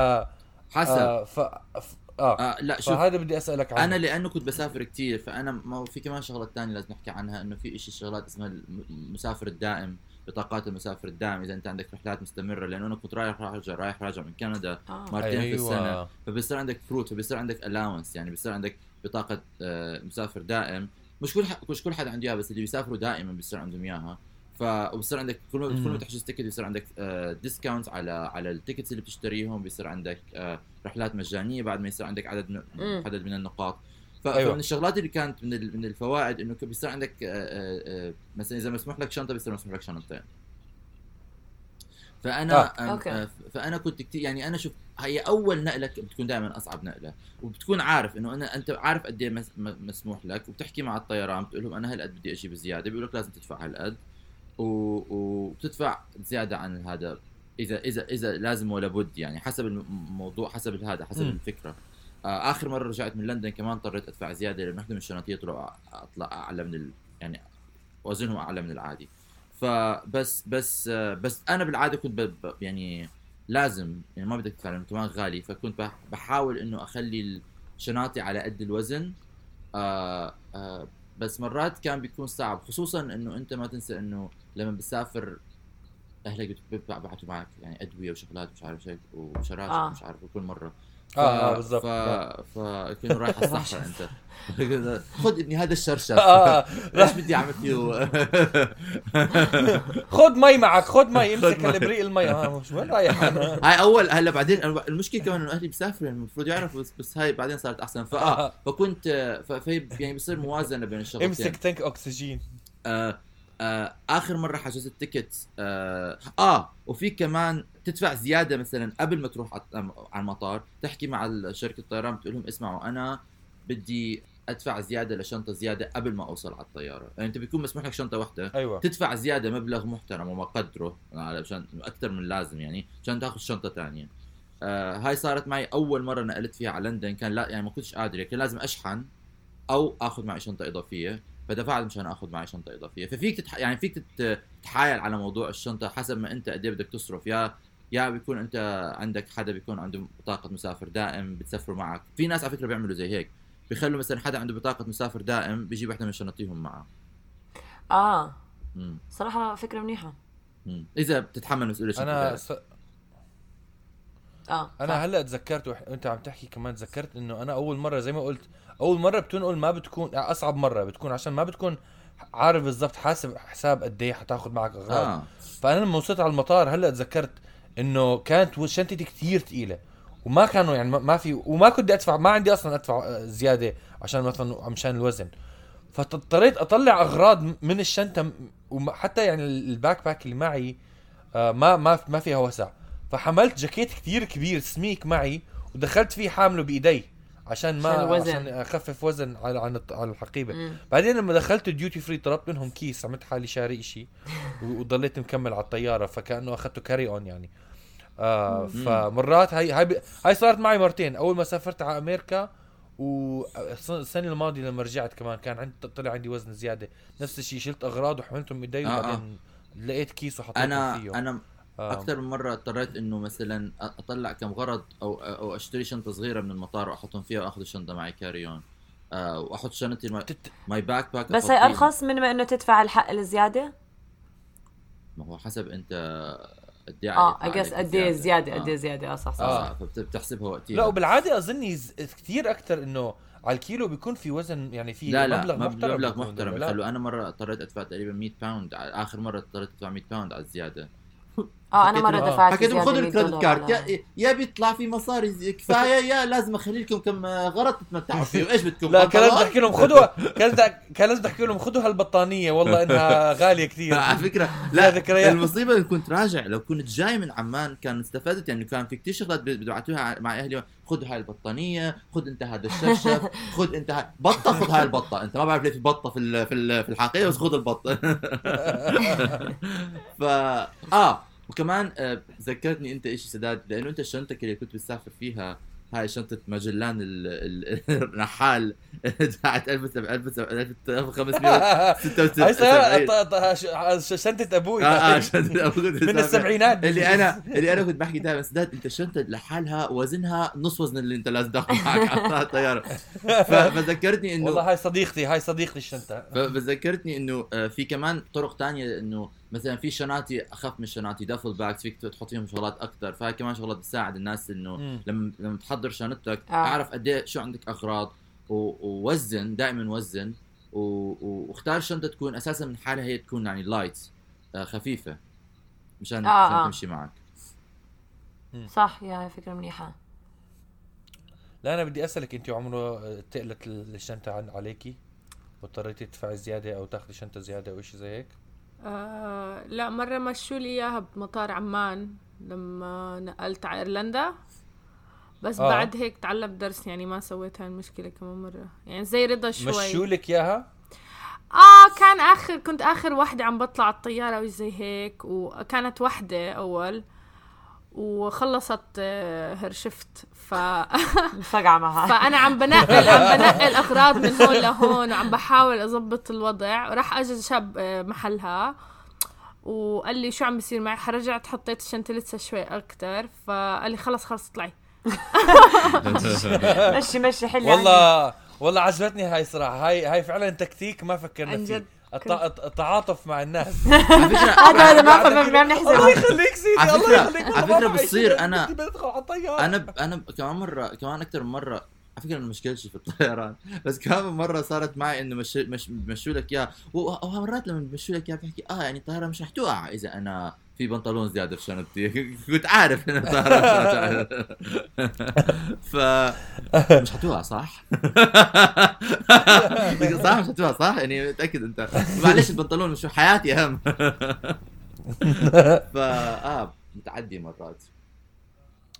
حسب آه ف... ف... آه آه لا شوف فهذا بدي أسألك عنه أنا لأنه كنت بسافر كتير فأنا ما في كمان شغلات تانية لازم نحكي عنها إنه في إشي شغلات اسمها الم- المسافر الدائم بطاقات المسافر الدائم إذا أنت عندك رحلات مستمرة لأنه أنا كنت رايح راجع رايح راجع من كندا آه. مرتين في السنة فبيصير عندك فروت فبيصير عندك ال allowance يعني بيصير عندك بطاقة آه، مسافر دائم مش كل ح- مش كل حدا عنده إياها بس اللي بيسافروا دائما بيصير عندهم إياها ف وبصير عندك كل ما كل ما. تحجز ticket بيصير عندك discount على على ال tickets اللي بتشتريهم بيصير عندك آه، رحلات مجانية بعد ما يصير عندك عدد من. عدد من النقاط ف- أيوة. فمن الشغلات اللي كانت من ال- من الفوائد إنه بيصير عندك آه، آه، آه، مثلا إذا مسموح لك شنطة بيصير مسموح لك شنطتين فأنا آه. آه. أوكي. آه فأنا كنت كتير يعني أنا شوف هي أول نقلة بتكون دائما أصعب نقلة وبتكون عارف إنه أنا أنت عارف قد إيه مس- م- مسموح لك وبتحكي مع الطيران بتقول لهم أنا هالقد بدي أجيب زياده بيقول لك لازم تدفع هالقد. وبتدفع زيادة عن هذا إذا إذا إذا لازم ولا بد يعني حسب الم- الموضوع حسب هذا حسب مم. الفكرة آه آخر مرة رجعت من لندن كمان اضطريت أدفع زيادة لأنه وحده من الشنطيه طلعوا أطلع أعلى من ال... يعني وزنهم أعلى من العادي فبس بس بس أنا بالعادة كنت يعني لازم يعني ما بدك لأنه كمان غالي فكنت بح- بحاول إنه أخلي شنطتي على قد الوزن آه آه بس مرات كان بيكون صعب خصوصا إنه أنت ما تنسى إنه لما بتسافر أهلك بيبعتوا معك يعني أدوية وشغلات مش عارف شيء وشراشف. آه. مش عارف كل مرة ف... آه، آه، بالضبط. ف... فكانوا رايح على الصحراء أنت. خذ ابني هذا الشرشف. آه، إيش بدي أعمل فيه خد مي معك خد مي امسك. الإبريق المي. ها مش وين رايح؟ أنا هاي أول هلأ بعدين المشكلة كمان إنه أهلي بيسافروا يعني المفروض يعرفوا بس, هاي بعدين صارت أحسن. فآه فكنت يعني بصير موازنة بين الشغلتين. امسك tank اكسجين آه آه آخر مرة حجزت ticket آه, آه وفي كمان تدفع زيادة مثلا قبل ما تروح على المطار تحكي مع شركه الطيران بتقول لهم اسمعوا أنا بدي أدفع زيادة لشنطة زيادة قبل ما أوصل على الطيارة. يعني أنت بيكون مسموح لك شنطة واحدة أيوه. تدفع زيادة مبلغ محترم وما قدره علشان أكثر من اللازم يعني عشان تاخذ شنطة ثانية آه هاي صارت معي أول مرة نقلت فيها على لندن كان لا يعني ما كنتش قادر كان لازم أشحن أو آخذ معي شنطة إضافية. فدفعت مشان اخذ معي شنطة إضافية. ففيك تتح... يعني فيك تت... تتحايل على موضوع الشنطة حسب ما أنت قد إيه بدك تصرف. يا يا بيكون أنت عندك حدا بيكون عنده بطاقه مسافر دائم بتسافروا معك. في ناس على فكرة بيعملوا زي هيك. بيخلوا مثلا حدا عنده بطاقة مسافر دائم بيجيب وحدة من شنطيهم معه. آه. مم. صراحة فكرة منيحة. مم. إذا بتتحمل مسؤولية أنا. س... آه أنا هلأ تذكرت وح... وانت عم تحكي كمان تذكرت إنه أنا أول مرة زي ما قلت أول مرة بتنقل ما بتكون أصعب مرة بتكون عشان ما بتكون عارف بالضبط حاسب حساب قد إيه حتاخذ معك أغراض. آه. فأنا لما وصلت على المطار هلأ تذكرت إنه كانت شنطتي كثير ثقيله وما كانوا يعني ما- في وما كنت أدفع ما عندي أصلا أدفع آه، زيادة عشان مثلا مشان الوزن. فاضطريت أطلع أغراض من الشنطة وحتى يعني ال backpack اللي معي آه، ما ما ما فيها وسع. فحملت جاكيت كثير كبير سميك معي ودخلت فيه حامله بإيدي. عشان ما عشان الوزن. عشان أخفف وزن على عن الط- على الحقيبة مم. بعدين لما دخلت ال duty free طلبت منهم كيس عملت حالي شاري شيء وضليت مكمل على الطيارة فكأنه أخذته carry on يعني آه فمرات هاي هاي ب- هاي صارت معي مرتين أول ما سافرت على أمريكا والسنة الماضية لما رجعت كمان كان عندي طلع عندي وزن زيادة نفس الشيء شلت أغراض وحملتهم بايدي آه، آه. وبعدين لقيت كيس وحطيته أنا فيه أنا آه. أكثر من مرة اضطريت إنه مثلا أطلع كم غرض أو أو أشتري شنطة صغيرة من المطار وأحطهم فيها وأخذ الشنطة معي carry on آه وأحط شنطتي my, تت- my backpack بس هي أرخص من ما إنه تدفع الحق الزياده ما هو حسب أنت قد إيه آه اجس قد إيه زيادة. قد إيه آه. زيادة. آه صح صح, آه. آه فبتحسبها وقتها لا وبالعادة اظني ز- كثير أكثر إنه على الكيلو بيكون في وزن يعني في لا لا مبلغ مبلغ محترم مبلغ محترم. يخلوا أنا مرة اضطريت أدفع تقريبا 100 pound آخر مرة اضطريت أدفع 100 pound على الزيادة. آه أنا مرة آه. دفعت حكيت لهم خذوا 100 ال credit card. يا يا بيطلع في مصاري كفاية يا لازم أخلي لكم كم غرض تتمتعوا فيه. إيش بدكم؟ لا كان لازم؟ تحكي لهم خذوا كان لازم- تحكي لهم خذوا هالبطانيه والله إنها غالية كثير. على فكرة لا ذكريات. المصيبة إن كنت راجع لو كنت جاي من عمان كان استفدت. يعني كان في كثير شغلات بيبعتوها مع أهلي. خذ هاي البطانية خذ أنت هذا الشرشف خذ أنت هاي بطة خذ هاي البطة. أنت ما بعرف ليه في بطة في ال- في ال- في الحقيقة بس خذ البطة. ف آه. وكمان آه، ذكرتني أنت شيء سداد لأنه أنت شنطتك اللي كنت بتسافر فيها هاي شنطة ماجلان ال- ال- الرحال تبعت 1576 هاي سيارة شنطة أبوي. آه آه شنطة كنت من. السبعينات. اللي أنا اللي أنا كنت بحكي دائما سداد أنت الشنطه لحالها وزنها نص وزن اللي أنت لازم تاخذ معك. على الطيارة. ف- فذكرتني انه والله هاي صديقتي هاي صديقتي الشنطة. فذكرتني إنه آه، في كمان طرق تانية إنه مثلا في شناتي أخف من شناتي duffle bags فيك تحط فيهم شغلات أكثر فهي كمان شغلات بتساعد الناس إنه مم. لما لما تحضر شنطتك آه. اعرف قد إيه شو عندك أغراض ووزن دائما وزن واختار شنطة تكون أساسا من حالها هي تكون يعني لايت خفيفة مشان آه، مشان آه. تمشي معك صح يا فكرة منيحة لا أنا بدي أسألك أنت عمره تقلت الشنطة عن عليكي واضطريتي تدفعي زيادة أو تاخذي شنطة زيادة أو شيء زي هيك آه لا مرة مشوا لي إياها بمطار عمان لما نقلت على إيرلندا. بس آه. بعد هيك تعلمت درس يعني ما سويت هاي المشكلة كمان مرة. يعني زي رضا شوي. مشوا لك إياها؟ آه كان آخر كنت آخر وحدة عم بطلع على الطيارة أو زي هيك وكانت وحدة أول. وخلصت آه، هير شفت ف فقعة معها فأنا عم بنقل عم بنقل أغراض من هون لهون وعم بحاول اضبط الوضع. وراح اجى شاب آه، محلها. وقال لي شو عم بيصير معي رجعت حطيت الشنطة لسه شوي أكتر. فقال لي خلص خلص اطلعي. مشي مشي حل والله والله عجبتني هاي صراحة. هاي هاي فعلا تكتيك ما فكرنا فيه. التعاطف مع الناس. على فكرة هذا هذا ما فهم ما الله بنحسب. يخليك سيدي الله يخليك. على بعيش بتصير الطيارة. أنا أنا كمان مرة كمان أكثر من مرة على فكرة أنا مشكلتي في الطيران. بس من مرة صارت معي إنه مش مش بمشوا لك إياها. ومرات لما بمشوا لك إياها بحكي آه يعني الطياره مش رح توقع إذا أنا في بنطلون زيادة في شنطتي. كنت عارف ان الطياره مش رح ف مش حتوقع صح؟ صح مش حتوقع صح؟ يعني متأكد أنت. معلش البنطلون مش حياتي أهم. فا آه متعدي مرات.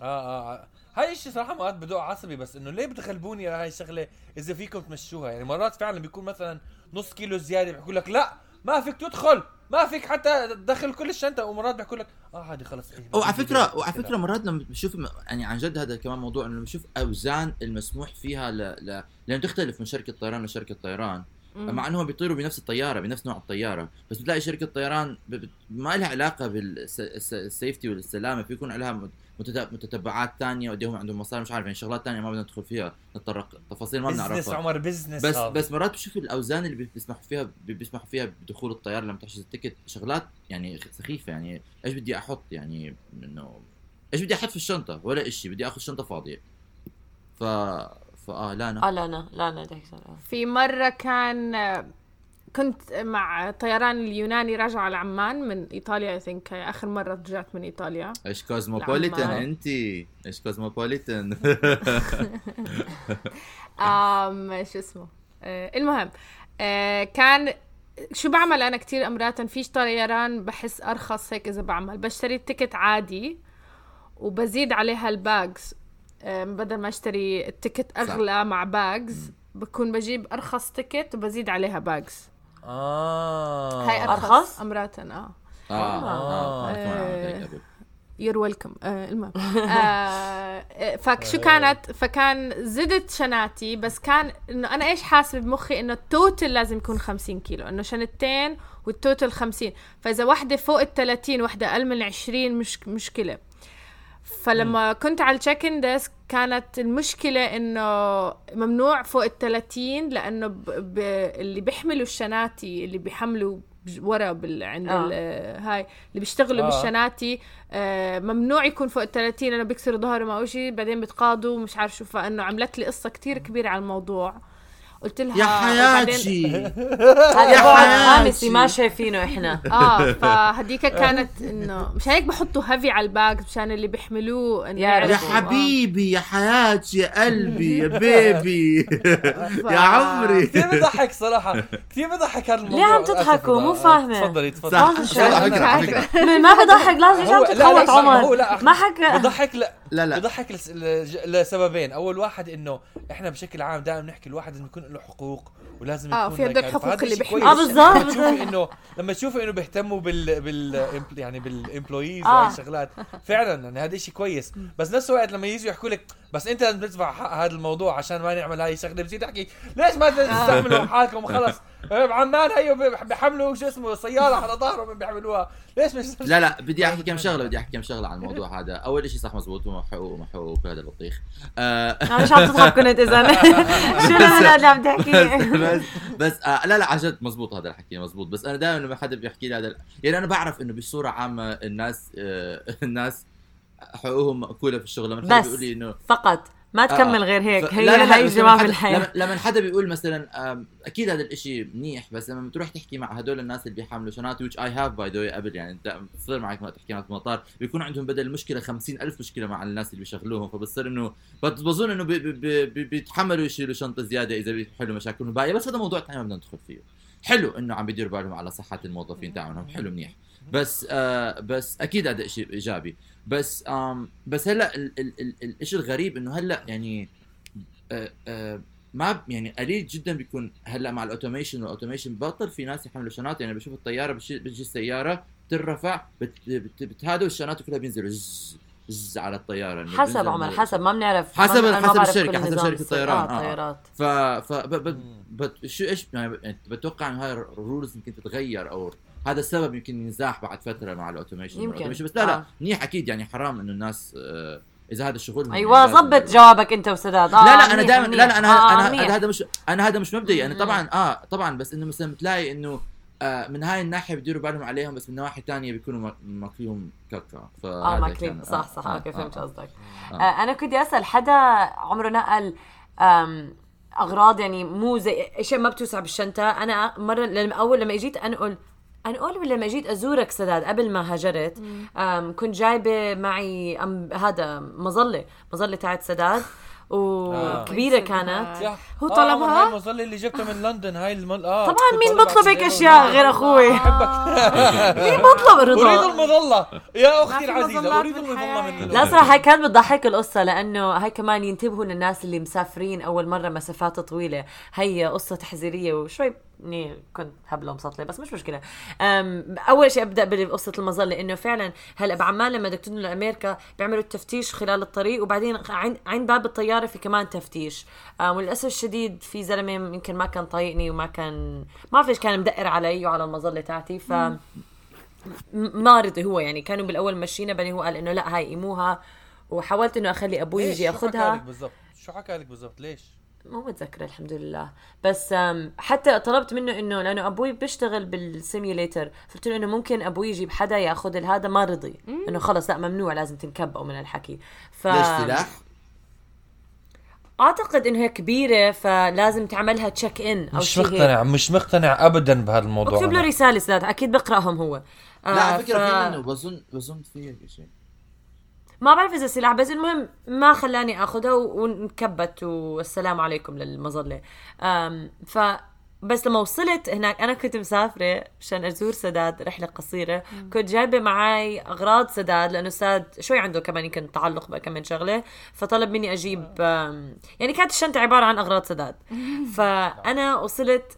آه آه. هاي الشيء صراحة مرات بدق عصبي بس إنه ليه بتغلبوني على هاي الشغلة إذا فيكم تمشوها؟ يعني مرات فعلا بيكون مثلا نص كيلو زيادة بيحكوا لك لا ما فيك تدخل ما فيك حتى تدخل كل الشنطه ومرات بيحكوا لك آه عادي خلص إيه وعلى فكرة وعلى فكرة مرات لما بشوف يعني عن جد هذا كمان موضوع إنه بشوف أوزان المسموح فيها ل... ل... لأنه تختلف من شركة طيران لشركة طيران. مع إنهم بيطيروا بنفس الطيارة بنفس نوع الطيارة. بس بتلاقي شركة طيران. ما لها علاقة بال safety والسلامة في يكون لها متت- متتبعات ثانية وديهم عندهم مصاري مش عارف يعني شغلات ثانية ما بدنا ندخل فيها نتطرق. تفاصيل ما business بنعرفها عمر business بس. بس مرات بشوف الأوزان اللي بي- بيسمحوا فيها بي- بيسمحوا فيها بدخول الطيارة لما تحجز ال ticket شغلات يعني سخيفة يعني إيش بدي أحط؟ يعني إنه إيش بدي أحط في الشنطة؟ ولا إشي بدي آخذ شنطة فاضية. ف آه لا أنا لا أنا بدي أكسر. في مرة كان كنت مع طيران اليوناني راجعة على عمان من إيطاليا اي ثينك آخر مرة رجعت من إيطاليا. إيش كوزموبوليتان العمال. انت إيش كوزموبوليتان آم شو اسمه؟ آه المهم آه كان شو بعمل أنا كتير امرات فيش طيران بحس أرخص هيك إذا بعمل. بشتري ال ticket عادي وبزيد عليها ال bags آه بدل ما اشتري ال ticket أغلى مع bags بكون بجيب أرخص ticket وبزيد عليها bags آه. هاي أرخص, أرخص؟ امرات آه. آه آه آه. أنا كمان عملت هيك قبل. you're welcome المهم. آه فشو كانت؟ فكان زدت شناتي بس كان إنه أنا إيش حاسبه بمخي؟ إنه ال total لازم يكون 50 كيلو. إنه شنتين وال total 50 فإذا واحدة فوق ال 30 واحدة أقل من 20 مش مشكلة. فلما كنت على ال check-in desk كانت المشكلة إنه ممنوع فوق ال 30 لأنه ب... ب... اللي بيحملوا الشناتي اللي بيحملوا ورا بال... عند آه. ال... هاي اللي بيشتغلوا آه. بالشناتي آه ممنوع يكون فوق ال 30 لأنه بيكسروا ظهرهم أو شيء بعدين بيتقاضوا مش عارف شو فإنه عملت لي قصة كتير كبيرة على الموضوع قلت لها يا حياتي. هذا بعد حياتي. خامسي ما شايفينه إحنا. آه فهديك كانت إنه مشان هيك بحطوا هيفي على الباج مشان اللي بيحملوه إنه يعرفوا. يا. آه. حبيبي يا حياتي يا قلبي يا بيبي. يا عمري. كثير بضحك صراحة. كثير بضحك هذا الموضوع. ليه عم تضحكوا؟ مو آسف، فاهمة. تفضلي تفضلي. ما بضحك. لازم هو عم لا لا تتخوت عمر. لا ما حكى بضحك لا لا لا. بضحك لس- لج- لسببين. أول واحد إنه إحنا بشكل عام دائما نحكي الواحد إنه يكون له حقوق ولازم آه، يكون في هدول like- حقوق اللي كويس. آه تشوفي إنه لما تشوفي إنه بيهتموا بال بال يعني بال employees آه. وهي الشغلات فعلا يعني هذا شيء كويس. بس نفس الوقت لما يجوا يحكوا لك بس أنت لازم تدفع حق هذا الموضوع عشان ما نعمل هاي الشغلة بتصير تحكي ليش ما تستعملوا حالكم؟ وخلص بعمان هيو بيحملوا شو اسمه سيارة على ظهرهم بيعملوها. ليش مش لا لا بدي أحكي كم شغلة بدي أحكي كم شغلة عن الموضوع هذا. أول شيء صح مزبوط وما حقوق وما حقوق وكل هذا البطيخ آه أنا مش عم تضحك كنت إذا. شو الهلا اللي عم تحكي؟ بس بس آه لا لا عن جد مزبوط هذا الحكي مزبوط. بس أنا دائما لما حدا بيحكي لي هذا يعني أنا بعرف إنه بصورة عامة الناس آه الناس حقوقهم مأكولة في الشغل. لما حدا بس. بيقول لي انه فقط. ما تكمل غير هيك. هي لا لا لا هي بس جماعة لما حدا- بيقول مثلا أكيد هذا الإشي منيح بس لما بتروح تحكي مع هدول الناس اللي بيحملوا شنات which have by the way قبل يعني انت بتصير معك ما تحكي معك في المطار بيكون عندهم بدل المشكلة خمسين ألف مشكلة مع الناس اللي بيشغلوهم فبصير انه بظن إنه بي- بي- بي- بيتحملوا يشيلوا شنطة زيادة إذا بيحلوا مشاكلهم الباقية. بس هذا موضوع ثاني ما بدنا ندخل فيه. حلو إنه عم بيديروا بالهم على صحة الموظفين تاعهم حلو منيح. بس آه بس أكيد هذا شيء إيجابي. بس آم بس هلأ ال- ال- ال- الشيء الغريب إنه هلأ يعني آه آه ما ب- يعني قليل جدا بيكون هلأ مع ال automation وال automation بطل في ناس يحملوا شنط يعني بشوف الطيارة بشي- بتجي السيارة بترفع بت بت بتهادوا الشنط كلها بينزلوا زز. ز على الطيارة إنه حسب عمر حسب ما بنعرف حسب- ما- حسب كل حسب شركة السير. الطيران، آه آه. طيارات ف ف ب... ب... ب... شو إيش يعني يعني بتوقع إنه هاي ال rules يمكن تتغير أو هذا السبب يمكن ينزاح بعد فترة مع ال automation يمكن. بس لا لا آه. منيح أكيد يعني حرام إنه الناس آه، إذا هذا شغلهم أيوه ظبط جوابك أنت وسداد آه لا لا أنا دائما لا. لا أنا آه، أنا هذا مش أنا هذا مش مبدئي أنا. طبعا آه طبعا بس إنه مثلا بتلاقي إنه آه من هاي الناحية بيديروا بالهم عليهم بس من نواحي ثانية بيكونوا ماك- ماكليهم كاكا آه ماكلين صح صح آه، أوكي آه، فهمت آه. قصدك آه. آه، أنا كنت أسأل حدا عمره نقل أغراض يعني مو زي إشياء ما بتوسع بالشنطة أنا مرة لما أول لما إجيت انقل انقل ولا لما جيت أزورك سداد قبل ما هاجرت كنت جايبة معي أم هذا مظلة مظلة تاعت سداد وكبيرة آه. كانت. يا هو آه، طلبها؟ هاي المظله اللي جبتها من لندن هاي المل... آه طبعا مين بطلب هيك. أشياء غير أخوي؟ مين بطلب أريد رضا المظلة. يا أختي العزيزة أريد المظلة. من لا صراحة هاي كانت بتضحك القصة لأنه هاي كمان ينتبهوا للناس اللي مسافرين أول مرة مسافات طويلة. هي قصة تحذيرية وشوي إني كنت هبلة ومسطلة بس مش مشكلة. أم أول شيء أبدأ بقصة المظلة إنه فعلا هلا بعمان لما بدك تنقل لأمريكا بيعملوا التفتيش خلال الطريق وبعدين عند باب الطيارة في كمان تفتيش. أم وللأسف الشديد في زلمة يمكن ما كان طايقني وما كان ما بعرف إيش كان مدقر علي وعلى المظلة تاعتي ف ما رضي هو يعني. كانوا بالأول مشينا بعدين هو قال إنه لا هاي قيموها وحاولت إنه أخلي أبوي؟ يجي شو حكى لك ياخذها بالضبط؟ شو حكى لك بالضبط؟ ليش؟ مو متذكره الحمد لله. بس حتى طلبت منه إنه لأنه أبوي بيشتغل بال simulator قلت له إنه ممكن أبوي يجيب حدا ياخذ هذا ما رضي. إنه خلص لا ممنوع لازم تنكب أو من الحكي. ف ليش سلاح؟ أعتقد انه هي كبيرة فلازم تعملها check-in أو مش شيء هيك. مقتنع مش مقتنع ابدا بهذا الموضوع اكتب له. رسالة سداد أكيد بقرأهم هو لا آه، على فكرة ف- في منه بظن بظن في شيء ما بعرف إذا سلاح بس المهم ما خلاني اخذها و- وانكبت والسلام عليكم للمظلة ف بس لما وصلت هناك أنا كنت مسافرة مشان أزور سداد رحلة قصيرة. كنت جايبة معي أغراض سداد لأنه سداد شوي عنده كمان يمكن تعلق بكم من شغلة. فطلب مني أجيب أم، يعني كانت الشنطة عبارة عن أغراض سداد. فأنا وصلت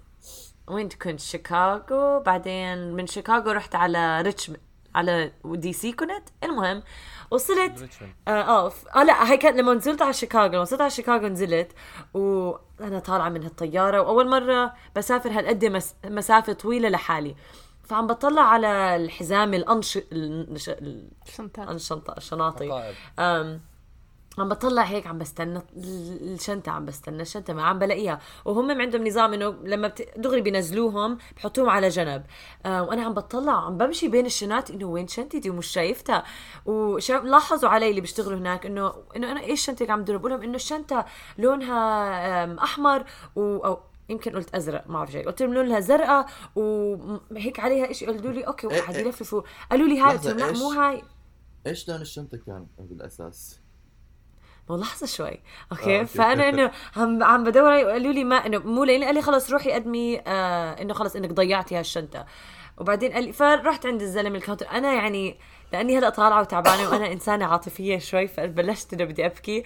وين كنت؟ شيكاغو. بعدين من شيكاغو رحت على ريتشموند على دي سي كنت. المهم وصلت. آه آه آه لا هي كانت لما نزلت على شيكاغو لما وصلت على شيكاغو نزلت وأنا طالعة من هالطيارة وأول مرة بسافر هالقد مس... مسافة طويلة لحالي. فعم بطلع على الحزام الانش النش... شنطات الشنطه الشناطي. عم بطلع هيك عم بستنى ال- الشنطة عم بستنى الشنطة ما عم بلاقيها. وهم عندهم نظام إنه لما بت... دغري بينزلوهم بحطوهم على جنب. آه وأنا عم بطلع عم بمشي بين الشنات إنه وين شنطتي؟ ومش شايفتها. وشباب لاحظوا علي اللي بيشتغلوا هناك انه إنه أنا إيش شنطتك عم بقول لهم إنه الشنطة لونها أحمر و أو يمكن قلت أزرق ما بعرف شيء قلت لهم لونها زرقاء وهيك عليها شيء قالوا لي؟ أوكي إيه، وقعدوا إيه. يلفلفوا قالوا لي هاي قلت لحظة، لهم لا؟ مو هاي. إيش لون الشنطة كان بالأساس؟ لحظة شوي. آه، أوكي. أوكي. فأنا إنه عم عم بدور عليه وقالوا لي ما إنه مو لاني قال لي خلص روحي قدمي آه إنه خلص إنك ضيعتي هالشنطة. وبعدين قال لي فرحت عند الزلمة ال counter. أنا يعني لأني هلأ طالعة وتعبانة وأنا إنسانة عاطفية شوي فبلشت إنه بدي أبكي.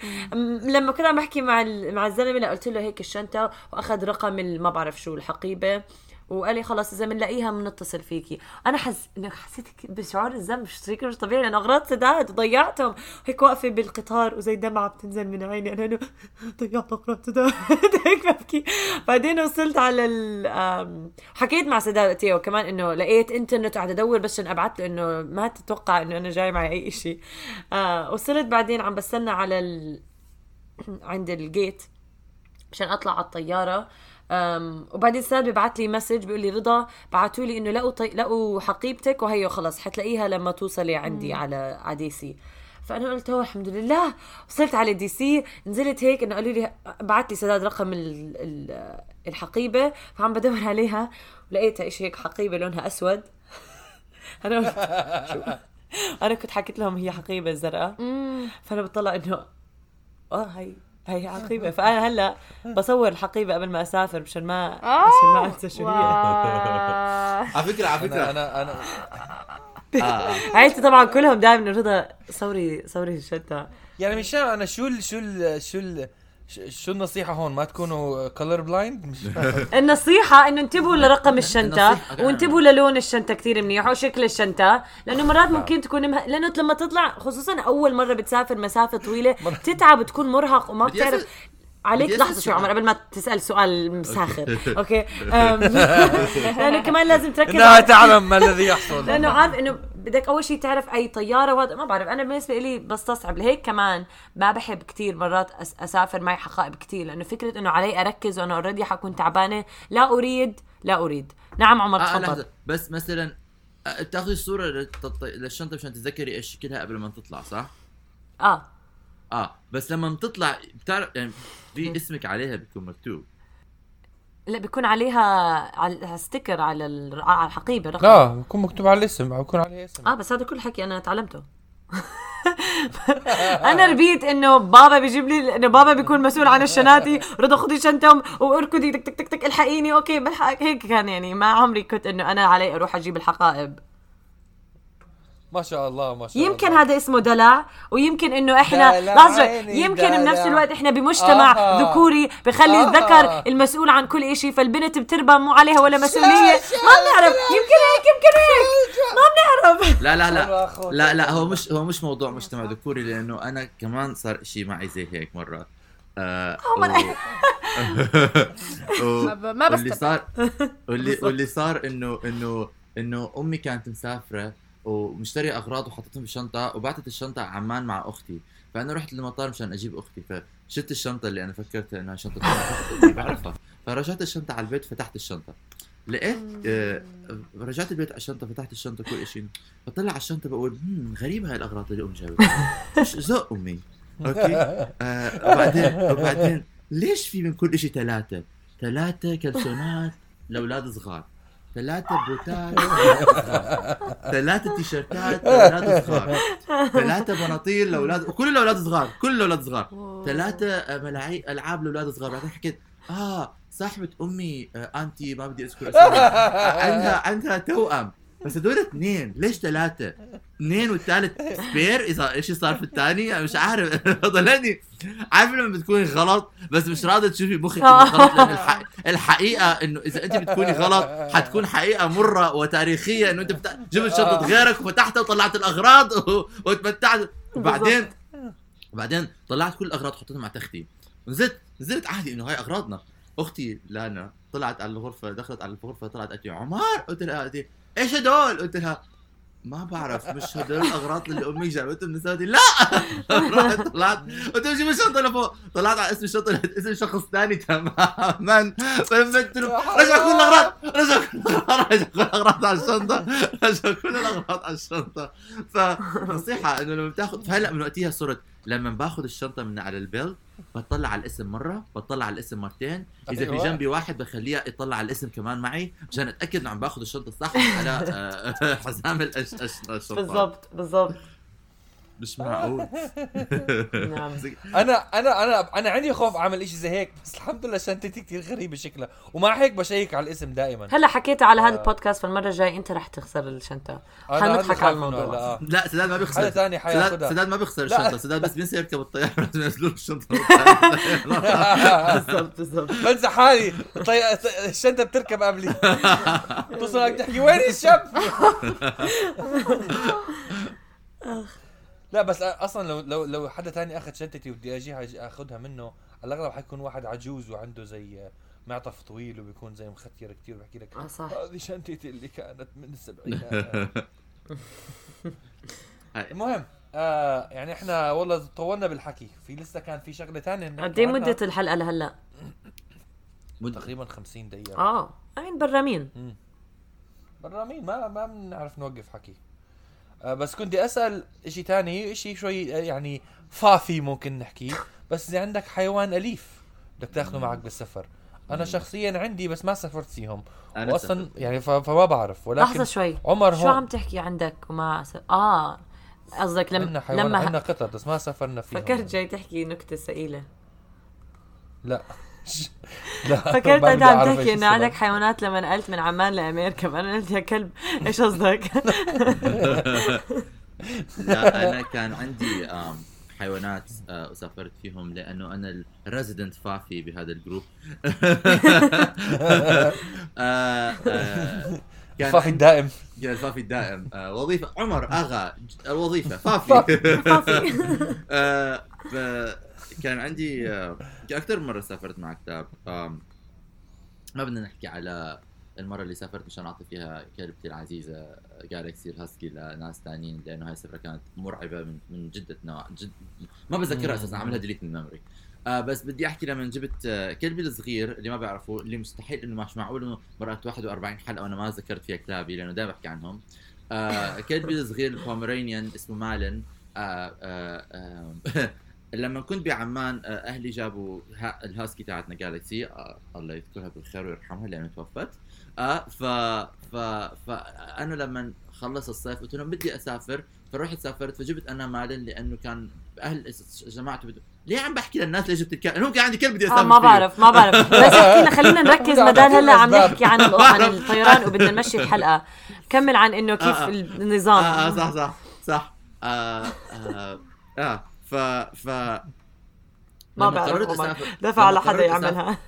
لما كنت عم بحكي مع ال- مع الزلمة لأ قلت له هيك الشنطة وأخذ رقم ما بعرف شو الحقيبة. وقال لي خلص إذا بنلاقيها بنتصل فيكي. أنا حس حسيت بشعور الذنب مش مش طبيعي لأنه أغراض سداد ضيعتهم هيك واقفة بالقطار وزي دمعه بتنزل من عيني. أنا إنه ضيعت أغراض سداد. هيك ببكي. بعدين وصلت على ال حكيت مع سداد وقتها وكمان إنه لقيت إنترنت وقاعد أدور بس عشان ابعث له إنه ما تتوقع إنه أنا جاي معي أي شيء آه وصلت بعدين عم بستنى على ال... عند الجيت مشان أطلع على الطيارة. أم وبعدين ساد ببعث لي message بيقول لي رضا بعثوا لي إنه لقوا طي... لقوا حقيبتك وهي خلص حتلاقيها لما توصلي عندي على على دي سي فأنا قلت هو الحمد لله. وصلت على دي سي نزلت هيك إنه قالوا لي بعث لي سداد رقم ال... ال... الحقيبة فعم بدور عليها ولقيتها إيش هيك حقيبة لونها أسود. أنا قلت شو؟ أنا كنت حكيت لهم هي حقيبة زرقاء فأنا بطلع إنه آه هي هي حقيبه فأنا هلأ بصور الحقيبة قبل ما أسافر مشان ما عشان ما أنسى شو هي. على فكرة على فكرة أنا أنا آه، آه. عيلتي طبعا كلهم دائما رضا صوري صوري الشنطه يعني مش فاهم أنا شو ال شو ال شو ال شو النصيحة هون؟ ما تكونوا color blind مش. النصيحة إنه انتبهوا لرقم الشنطة النصيحة- وانتبهوا للون الشنطة كثير منيح وشكل الشنطة لأنه مرات ممكن تكون مه... لأنه لما تطلع خصوصا أول مرة بتسافر مسافة طويلة تتعب تكون مرهق وما بتعرف. عليك أسأل شوي عمر. قبل ما تسأل سؤال مساخر. أوكي؟ لأنه كمان لازم تركز على- تعلم ما الذي يحصل. لأنه عارف إنه بدك أول شيء تعرف أي طيارة وهذا ما بعرف أنا بالنسبة لي بستصعب. لهيك كمان ما بحب كتير مرات أس أسافر معي حقائب كتير لأنه فكرة إنه علي أركز وأنا already حكون تعبانة لا أريد لا أريد. نعم عمر آه تفضل. لحظة بس مثلا آه، تاخذي الصورة للتط- للشنطة مشان تتذكري إيش شكلها قبل ما تطلع صح؟ آه. آه بس لما بتطلع بتعرف يعني في اسمك عليها بيكون مكتوب. لا بيكون عليها على sticker على على الحقيبة رقم. لا بكون مكتوب على الاسم بكون عليه اسم. آه بس هذا كل حكي أنا تعلمته. أنا ربيت إنه بابا بيجيب لي إنه بابا بيكون مسؤول عن الشناتي رضا خذي شنطه وأركضي تك تك تك تك الحقيني أوكي بلحق هيك كان يعني ما عمري كنت إنه أنا علي أروح أجيب الحقائب. ما شاء الله ما شاء يمكن الله هذا اسمه دلع ويمكن إنه إحنا لحظة يمكن بنفس دلع. الوقت إحنا بمجتمع آه. ذكوري بخلي آه. الذكر المسؤول عن كل إشي فالبنت بتربى مو عليها ولا مسؤولية ما بنعرف يمكن هيك يمكن هيك ما بنعرف لا لا لا. لا لا هو مش هو مش موضوع مجتمع ذكوري لأنه أنا كمان صار شيء معي زي هيك مره آه. و... و... ما ب- ما واللي. صار واللي واللي صار إنه إنه إنه أمي كانت مسافرة ومشتريه أغراض وحطتهم بالشنطه وبعتت الشنطة عمان مع أختي. فأنا رحت للمطار مشان أجيب أختي. فشلت الشنطة اللي أنا فكرت إنها شنطة بعرفها. فرجعت الشنطة على البيت فتحت الشنطة. لقيت آه رجعت البيت على الشنطة فتحت الشنطة كل شيء فطلع على الشنطة بقول "مم، غريبة هاي الأغراض اللي أمي جابتها. مش ذوق أمي؟ أوكي؟ آه وبعدين وبعدين ليش في من كل شيء ثلاثة؟ ثلاثة كلسونات لأولاد صغار. ثلاثة بوتات ثلاثة تيشرتات لأولاد صغار. ثلاثة بناطيل لأولاد وكل الأولاد صغار كل الأولاد صغار. ثلاثة ملاعي ألعاب لأولاد صغار. بعدين حكيت آه صاحبة أمي آه auntie ما بدي أذكر اسمها. عندها عندها توأم. بس هدول اثنين. ليش ثلاثة؟ اثنين والثالث spare إذا إيش صار في الثاني مش عارف. ضلني عارف لما بتكوني غلط بس مش راضية تشوفي مخك إنه غلط. لأن الح... الحقيقة إنه إذا أنت بتكوني غلط حتكون حقيقة مرة وتاريخية إنه أنت بت... جبت شنطة غيرك وفتحتها وطلعت الأغراض و... وتمتعت وبعدين؟ وبعدين طلعت كل الأغراض وحطيتهم على تختي. نزلت نزلت عادي إنه هاي أغراضنا. أختي لانا طلعت على الغرفة دخلت على الغرفة طلعت قالت لي عمر قلت لها إيش هدول؟ قلت لها ما بعرف مش هدول الأغراض اللي أمي جابتهم من سنتي لا! رحت طلعت. قلت له جيب الشنطه لفوق طلعت على اسم الشنطه لقيت اسم شخص ثاني تماما. فلمت له رجع كل الأغراض رجع كل الأغراض رجع كل الأغراض على الشنطة رجع كل الأغراض على الشنطة. فنصيحه إنه لما بتاخذ فهلأ من وقتها صرت لما باخذ الشنطة من على البيلد بطلع على الاسم مرة بطلع على الاسم مرتين. إذا في أيوة. جنبي واحد بخليه يطلع على الاسم كمان معي عشان أتأكد إنه عم باخذ الشنطة الصح على آه، حزام الأش... أش... الشنطه بالضبط بالضبط. مش معقول. نعم. أنا أنا أنا أنا عندي خوف أعمل إشي زي هيك بس الحمد لله شنطتي كثير غريبة شكلها. ومع هيك بشيك على الاسم دائما. هلا حكيت على هذا البودكاست فالمرة الجاية أنت رح تخسر الشنطة. حنضحك على الموضوع. لا لا سداد ما بيخسر. حدا ثاني سداد, حياخدها سداد ما بيخسر لا. الشنطة. سداد بس بينسى يركب الطيارة. لازم ينزلوا له الشنطة. بالضبط بالضبط. بنسى حالي. الشنطة بتركب قبلي. توصل هيك تحكي وين الشاب لا بس أصلا لو لو لو حدا تاني أخذ شنطتي وبدي أجي أخذها منه على الأغلب حيكون واحد عجوز وعنده زي معطف طويل وبيكون زي مختير كتير بحكي لك آه صح. هذه شنطتي اللي كانت من السبعينات المهم آه يعني إحنا والله طولنا بالحكي في لسه كان في شغلة ثانية قد إيه مدة الحلقة لهلأ؟ تقريبا 50 دقيقة. آه عين برامين. برامين ما ما بنعرف نوقف حكي. بس كنت أسأل إشي تاني إشي شوي آه، يعني فافي ممكن نحكي. بس إذا عندك حيوان أليف بدك تاخذه معك بالسفر. أنا شخصيا عندي بس ما سافرت فيهم. أنا واصلا سافرت. يعني فما بعرف. ولكن لحظة شوي. عمر شو هون عم تحكي عندك وما س... آه قصدك لما لما عندنا قطط بس ما سافرنا فيهم. فكرت جاي تحكي نكتة ثقيله لا لا. فكرت أنت عم تحكي إنه. عندك حيوانات لما نقلت من عمان لامريكا فانا قلت يا كلب إيش قصدك؟ لا أنا كان عندي حيوانات آه، وسافرت فيهم لأنه أنا ال resident فافي بهذا ال group. آه، آه، كان فافي الدائم. كان الفافي الدائم. وظيفة عمر آغا الوظيفة فافي. آه، ف- كان عندي آه، أكثر مرة سافرت مع كتاب ما بدنا نحكي على المرة اللي سافرت مشان أعطي فيها كلبتي العزيزة جالكسي الهاسكي لناس ثانيين لأنه هاي السفرة كانت مرعبة من من جدة نوع جد ما بتذكرها أساسا عاملها delete من ال memory آه بس بدي أحكي لما جبت آه كلبي الصغير اللي ما بيعرفوا اللي مستحيل إنه مش معقول إنه مرات 41 حلقة وأنا ما ذكرت فيها كلابي لأنه دائما بحكي عنهم. آه كلبي الصغير ال Pomeranian اسمه مالن. آه آه آه لما كنت بعمان آه أهلي جابوا ها الهاسكي تاعتنا جالكسي آه الله يذكرها بالخير ويرحمها لأنه توفت آه ف ف فانا لما خلص الصيف قلت لهم بدي أسافر فرحت سافرت فجبت أنا مالن لأنه كان أهل جماعته بدو ليه عم بحكي للناس ليش جبت الكلب؟ هم كان عندي كلب بدي أسافر آه ما. بعرف ما بعرف بس احكي لنا خلينا نركز مدام بحكي هلا عم. نحكي عن عن الطيران وبدنا نمشي الحلقة كمل عن إنه كيف آه، آه. النظام آه آه صح صح صح آه آه, آه ف ف ما بعرف دفع لما على حدا يعملها.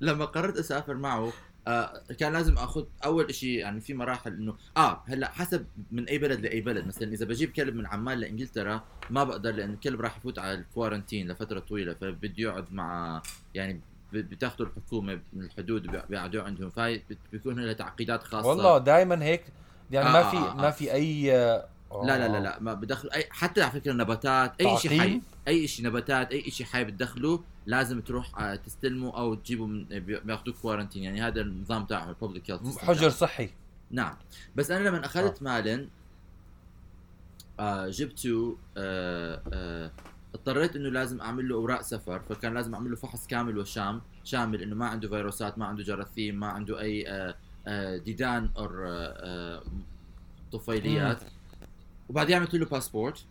لما قررت أسافر معه آه كان لازم أخذ أول شيء يعني في مراحل إنه آه هلأ حسب من أي بلد لأي بلد. مثلا إذا بجيب كلب من عمان لإنجلترا ما بقدر لأن الكلب راح يفوت على الكوارنتين لفترة طويلة فبده يقعد مع يعني ب- بتاخذوا الحكومة من الحدود بيقعدوه عندهم. فهي بيكون لها تعقيدات خاصة. والله دائما هيك يعني آه، ما آه، في آه، آه. ما في أي آه، لا لا لا لا ما بدخلوا. أي حتى على فكرة نباتات أي شيء حي؟ أي شيء نباتات أي شيء حي بتدخله لازم تروح آه، تستلمه أو تجيبه من quarantine يعني هذا النظام تاعهم ال public health حجر صحي. نعم. بس أنا لما أخذت مالن آه جبته آه آه اضطريت إنه لازم أعمل له أوراق سفر فكان لازم أعمل له فحص كامل وشام شامل إنه ما عنده فيروسات ما عنده جراثيم ما عنده أي آه آه ديدان أو آه طفيليات. وبعدين عملت له باسبورت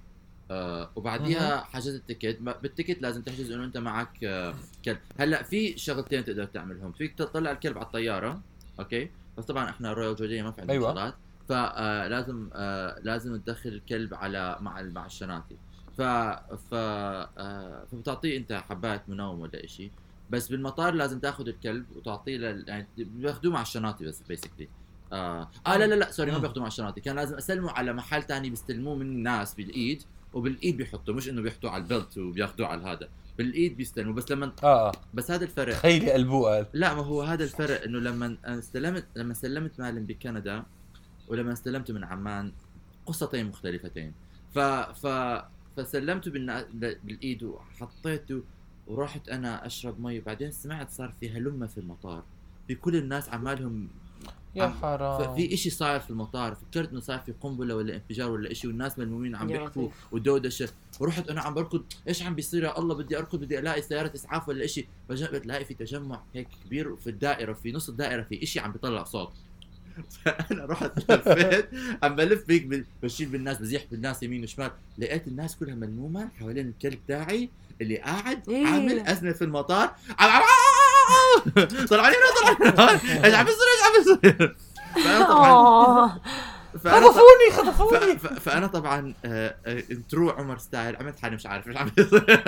آه وبعديها حجزت ال ticket. بال ticket لازم تحجز إنه أنت معك آه كلب. هلأ في شغلتين تقدر تعملهم. فيك تطلع الكلب على الطيارة okay؟ بس طبعا إحنا Royal Jordanian ما في عندنا أيوة. شغلات فلازم آه لازم تدخل الكلب على مع مع الشناتي ف ف آه فبتعطيه أنت حبات منوم ولا شيء بس بالمطار لازم تاخذ الكلب وتعطيه لل... يعني بياخذوه مع الشناتي بس basically آه. آه لا لا لا sorry ما مم. بياخذوه مع كان لازم اسلمه على محل تاني بيستلموه من الناس بالإيد وبالإيد بيحطوه مش إنه بيحطوه على ال belt وبياخذوه على هذا. بالإيد بيستلموا بس لما آه آه. بس هذا الفرق. تخيلي قلبوه قال. لا ما هو هذا الفرق إنه لما استلمت لما سلمت مالن بكندا ولما استلمته من عمان قصتين مختلفتين. ف ف فسلمته بالنا... بالإيد وحطيته ورحت أنا أشرب مي. بعدين سمعت صار في هلمة في المطار. في كل الناس عمالهم يا حرام. ففي إشي صاير في المطار فكرت إنه صار في قنبلة ولا انفجار ولا إشي والناس ملمومين عم بيحكوا. ودودشه ورحت أنا عم بركض إيش عم بيصير يا الله؟ بدي أركض بدي ألاقي سيارة إسعاف ولا إشي. فجأة بتلاقي في تجمع هيك كبير في الدائرة في نص الدائرة في إشي عم بيطلع صوت. فأنا رحت لفيت عم بلف هيك بشيل بالناس بزيح بالناس يمين وشمال. لقيت الناس كلها ملمومة حوالين الكلب تاعي اللي قاعد إيه. عامل أزمة في المطار. عم طلعوني من هون. إيش عم بيصير إيش عم فأنا طبعا آه. خطفوني. خطفوني. فأنا طبعا آه، آه، enter عمر style عملت حالي مش عارف إيش عم بيصير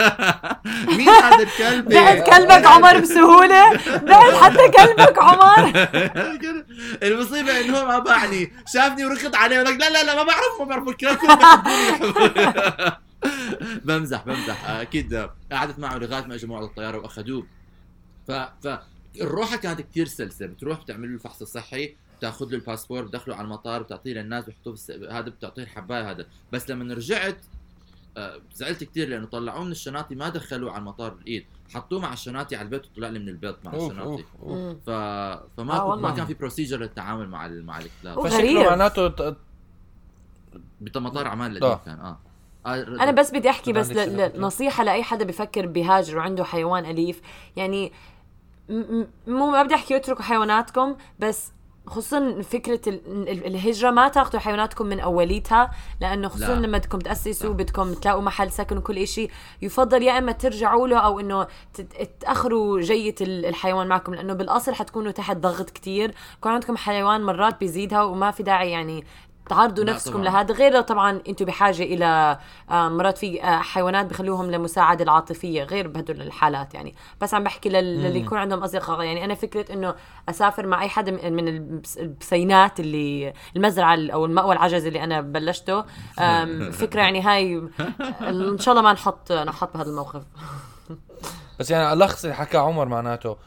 مين هذا الكلب بعت كلبك عمر بسهولة بعت حتى كلبك عمر المصيبة إنه هو ما باعني شافني وركض عليه ولك لا لا لا ما بعرف ما بعرف بيحبوني. بمزح بمزح آه، أكيد قعدت معه لغاية ما اجوا معه على الطيارة وأخذوه ف ف الروحة كانت كثير سلسة بتروح بتعمل له الفحص الصحي بتاخذ له الباسبور بتدخله على المطار بتعطيه للناس بيحطوه في الس- هذا بتعطيه الحباية هذا بس لما رجعت آه، زعلت كثير لأنه طلعوه من الشناطي ما دخلوه على المطار بالايد حطوه مع الشناطي على البيت وطلع لي من البيت مع أوف، الشناطي أوف، أوف. ف... فما آه كنت. ما كان في بروسيجر للتعامل مع ال... مع الكلاب. فشكله. معناته ت- بمطار عمان القديم آه. كان آه آه، أنا بس بدي أحكي بس. نصيحه لأي حدا بفكر بيهاجر وعنده حيوان أليف يعني مو ما بدي أحكي أتركوا حيواناتكم بس خصوصا فكرة ال- ال- الهجرة ما تاخذوا حيواناتكم من أوليتها لأنه خصوصا لا. لما بدكم تأسسوا صح. بدكم تلاقوا محل سكن وكل إشي يفضل يا إما ترجعوا له أو إنه تت- تأخروا جية ال- الحيوان معكم لأنه بالأصل حتكونوا تحت ضغط كتير يكون عندكم حيوان مرات بيزيدها وما في داعي يعني تعرضوا نفسكم. لهذا غير لو طبعا أنتم بحاجة إلى آه، مرات في آه، حيوانات بخلوهم لمساعدة العاطفية غير بهدول الحالات يعني. بس عم بحكي لل- للي يكون عندهم أصدقاء. يعني أنا فكرة إنه أسافر مع أي حدا من- من البس- البسينات اللي المزرعة ال- أو المأوى العجز اللي أنا بلشته. فكرة يعني هاي إن شاء الله ما نحط نحط بهذا الموقف. بس يعني الخص اللي حكاه عمر معناته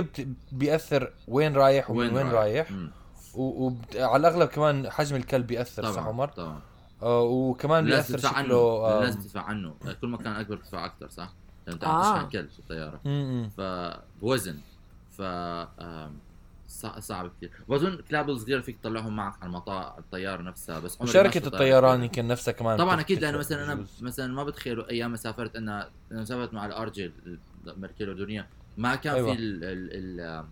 بت- بيأثر وين رايح ومن وين, رايح. مم. وعلى الأغلب كمان حجم الكلب بيأثر صح طبعا عمر طبعا آه وكمان لازم بيأثر تدفع عنه شكله آه، لازم تدفع عنه كل ما كان أكبر تدفع أكثر صح؟ لأنه انت عم آه. تشحن كلب في الطيارة. فبوزن ف صعب كثير بظن كلاب الصغيره فيك تطلعهم معك على المطار الطيارة نفسها بس شفت الطيران. يمكن نفسها كمان طبعا أكيد لأنه مثلا أنا. مثلا ما بتخيلوا أيام ما سافرت أنا سافرت مع ال RJ الملكية الاردنيه ما كان أيوة. في ال ال ال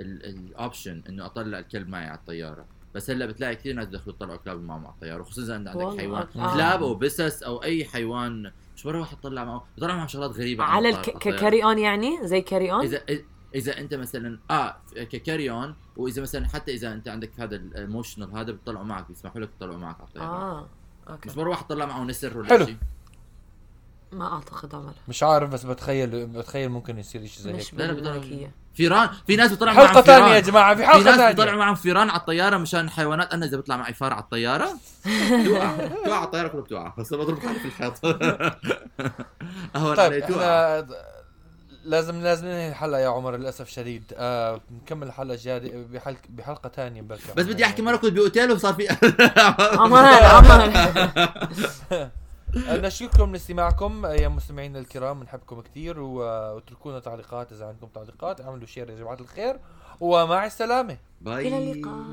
ال option إنه أطلع الكلب معي على الطيارة بس هلأ بتلاقي كثير ناس بدخلوا يطلعوا كلاب معهم على الطيارة وخصوصا إذا عندك والله. حيوان آه. كلاب أو بسس أو أي حيوان مش مرة واحد طلع معه بيطلع معهم شغلات غريبة على. ال carry on يعني زي carry on إذا إذا أنت مثلا آه ك carry on وإذا مثلا حتى إذا أنت عندك هذا ال emotional هذا بيطلعوا معك بيسمحوا لك يطلعوا معك على الطيارة آه okay بس مرة واحد طلع معه نسر ولا حلو. شيء ما أعتقد عمر مش عارف بس بتخيل بتخيل ممكن يصير شيء زي مش هيك. فيران في ناس حلقة معهم ثانية يا فيران جماعة في في حلقة ناس بيطلعوا ثانية معهم فيران على الطيارة مشان حيوانات. أنا إذا بيطلع معي فار على الطيارة توقع توقع على الطيارة كلها بتوقع بس بضرب حالي في الحيط. اهون طيب علي توقع إحنا لازم لازم ننهي الحلقة يا عمر للأسف شديد. آه نكمل الحلقة الجاية بحلقة بحلقة ثانية بركة بس بدي أحكي مرة كنت بأوتيل وصار في عمر عمر. نشكركم لاستماعكم يا مستمعينا الكرام بنحبكم كثير واتركونا تعليقات إذا عندكم تعليقات. أعملوا share يا جماعة الخير ومع السلامة. bye إلى اللقاء.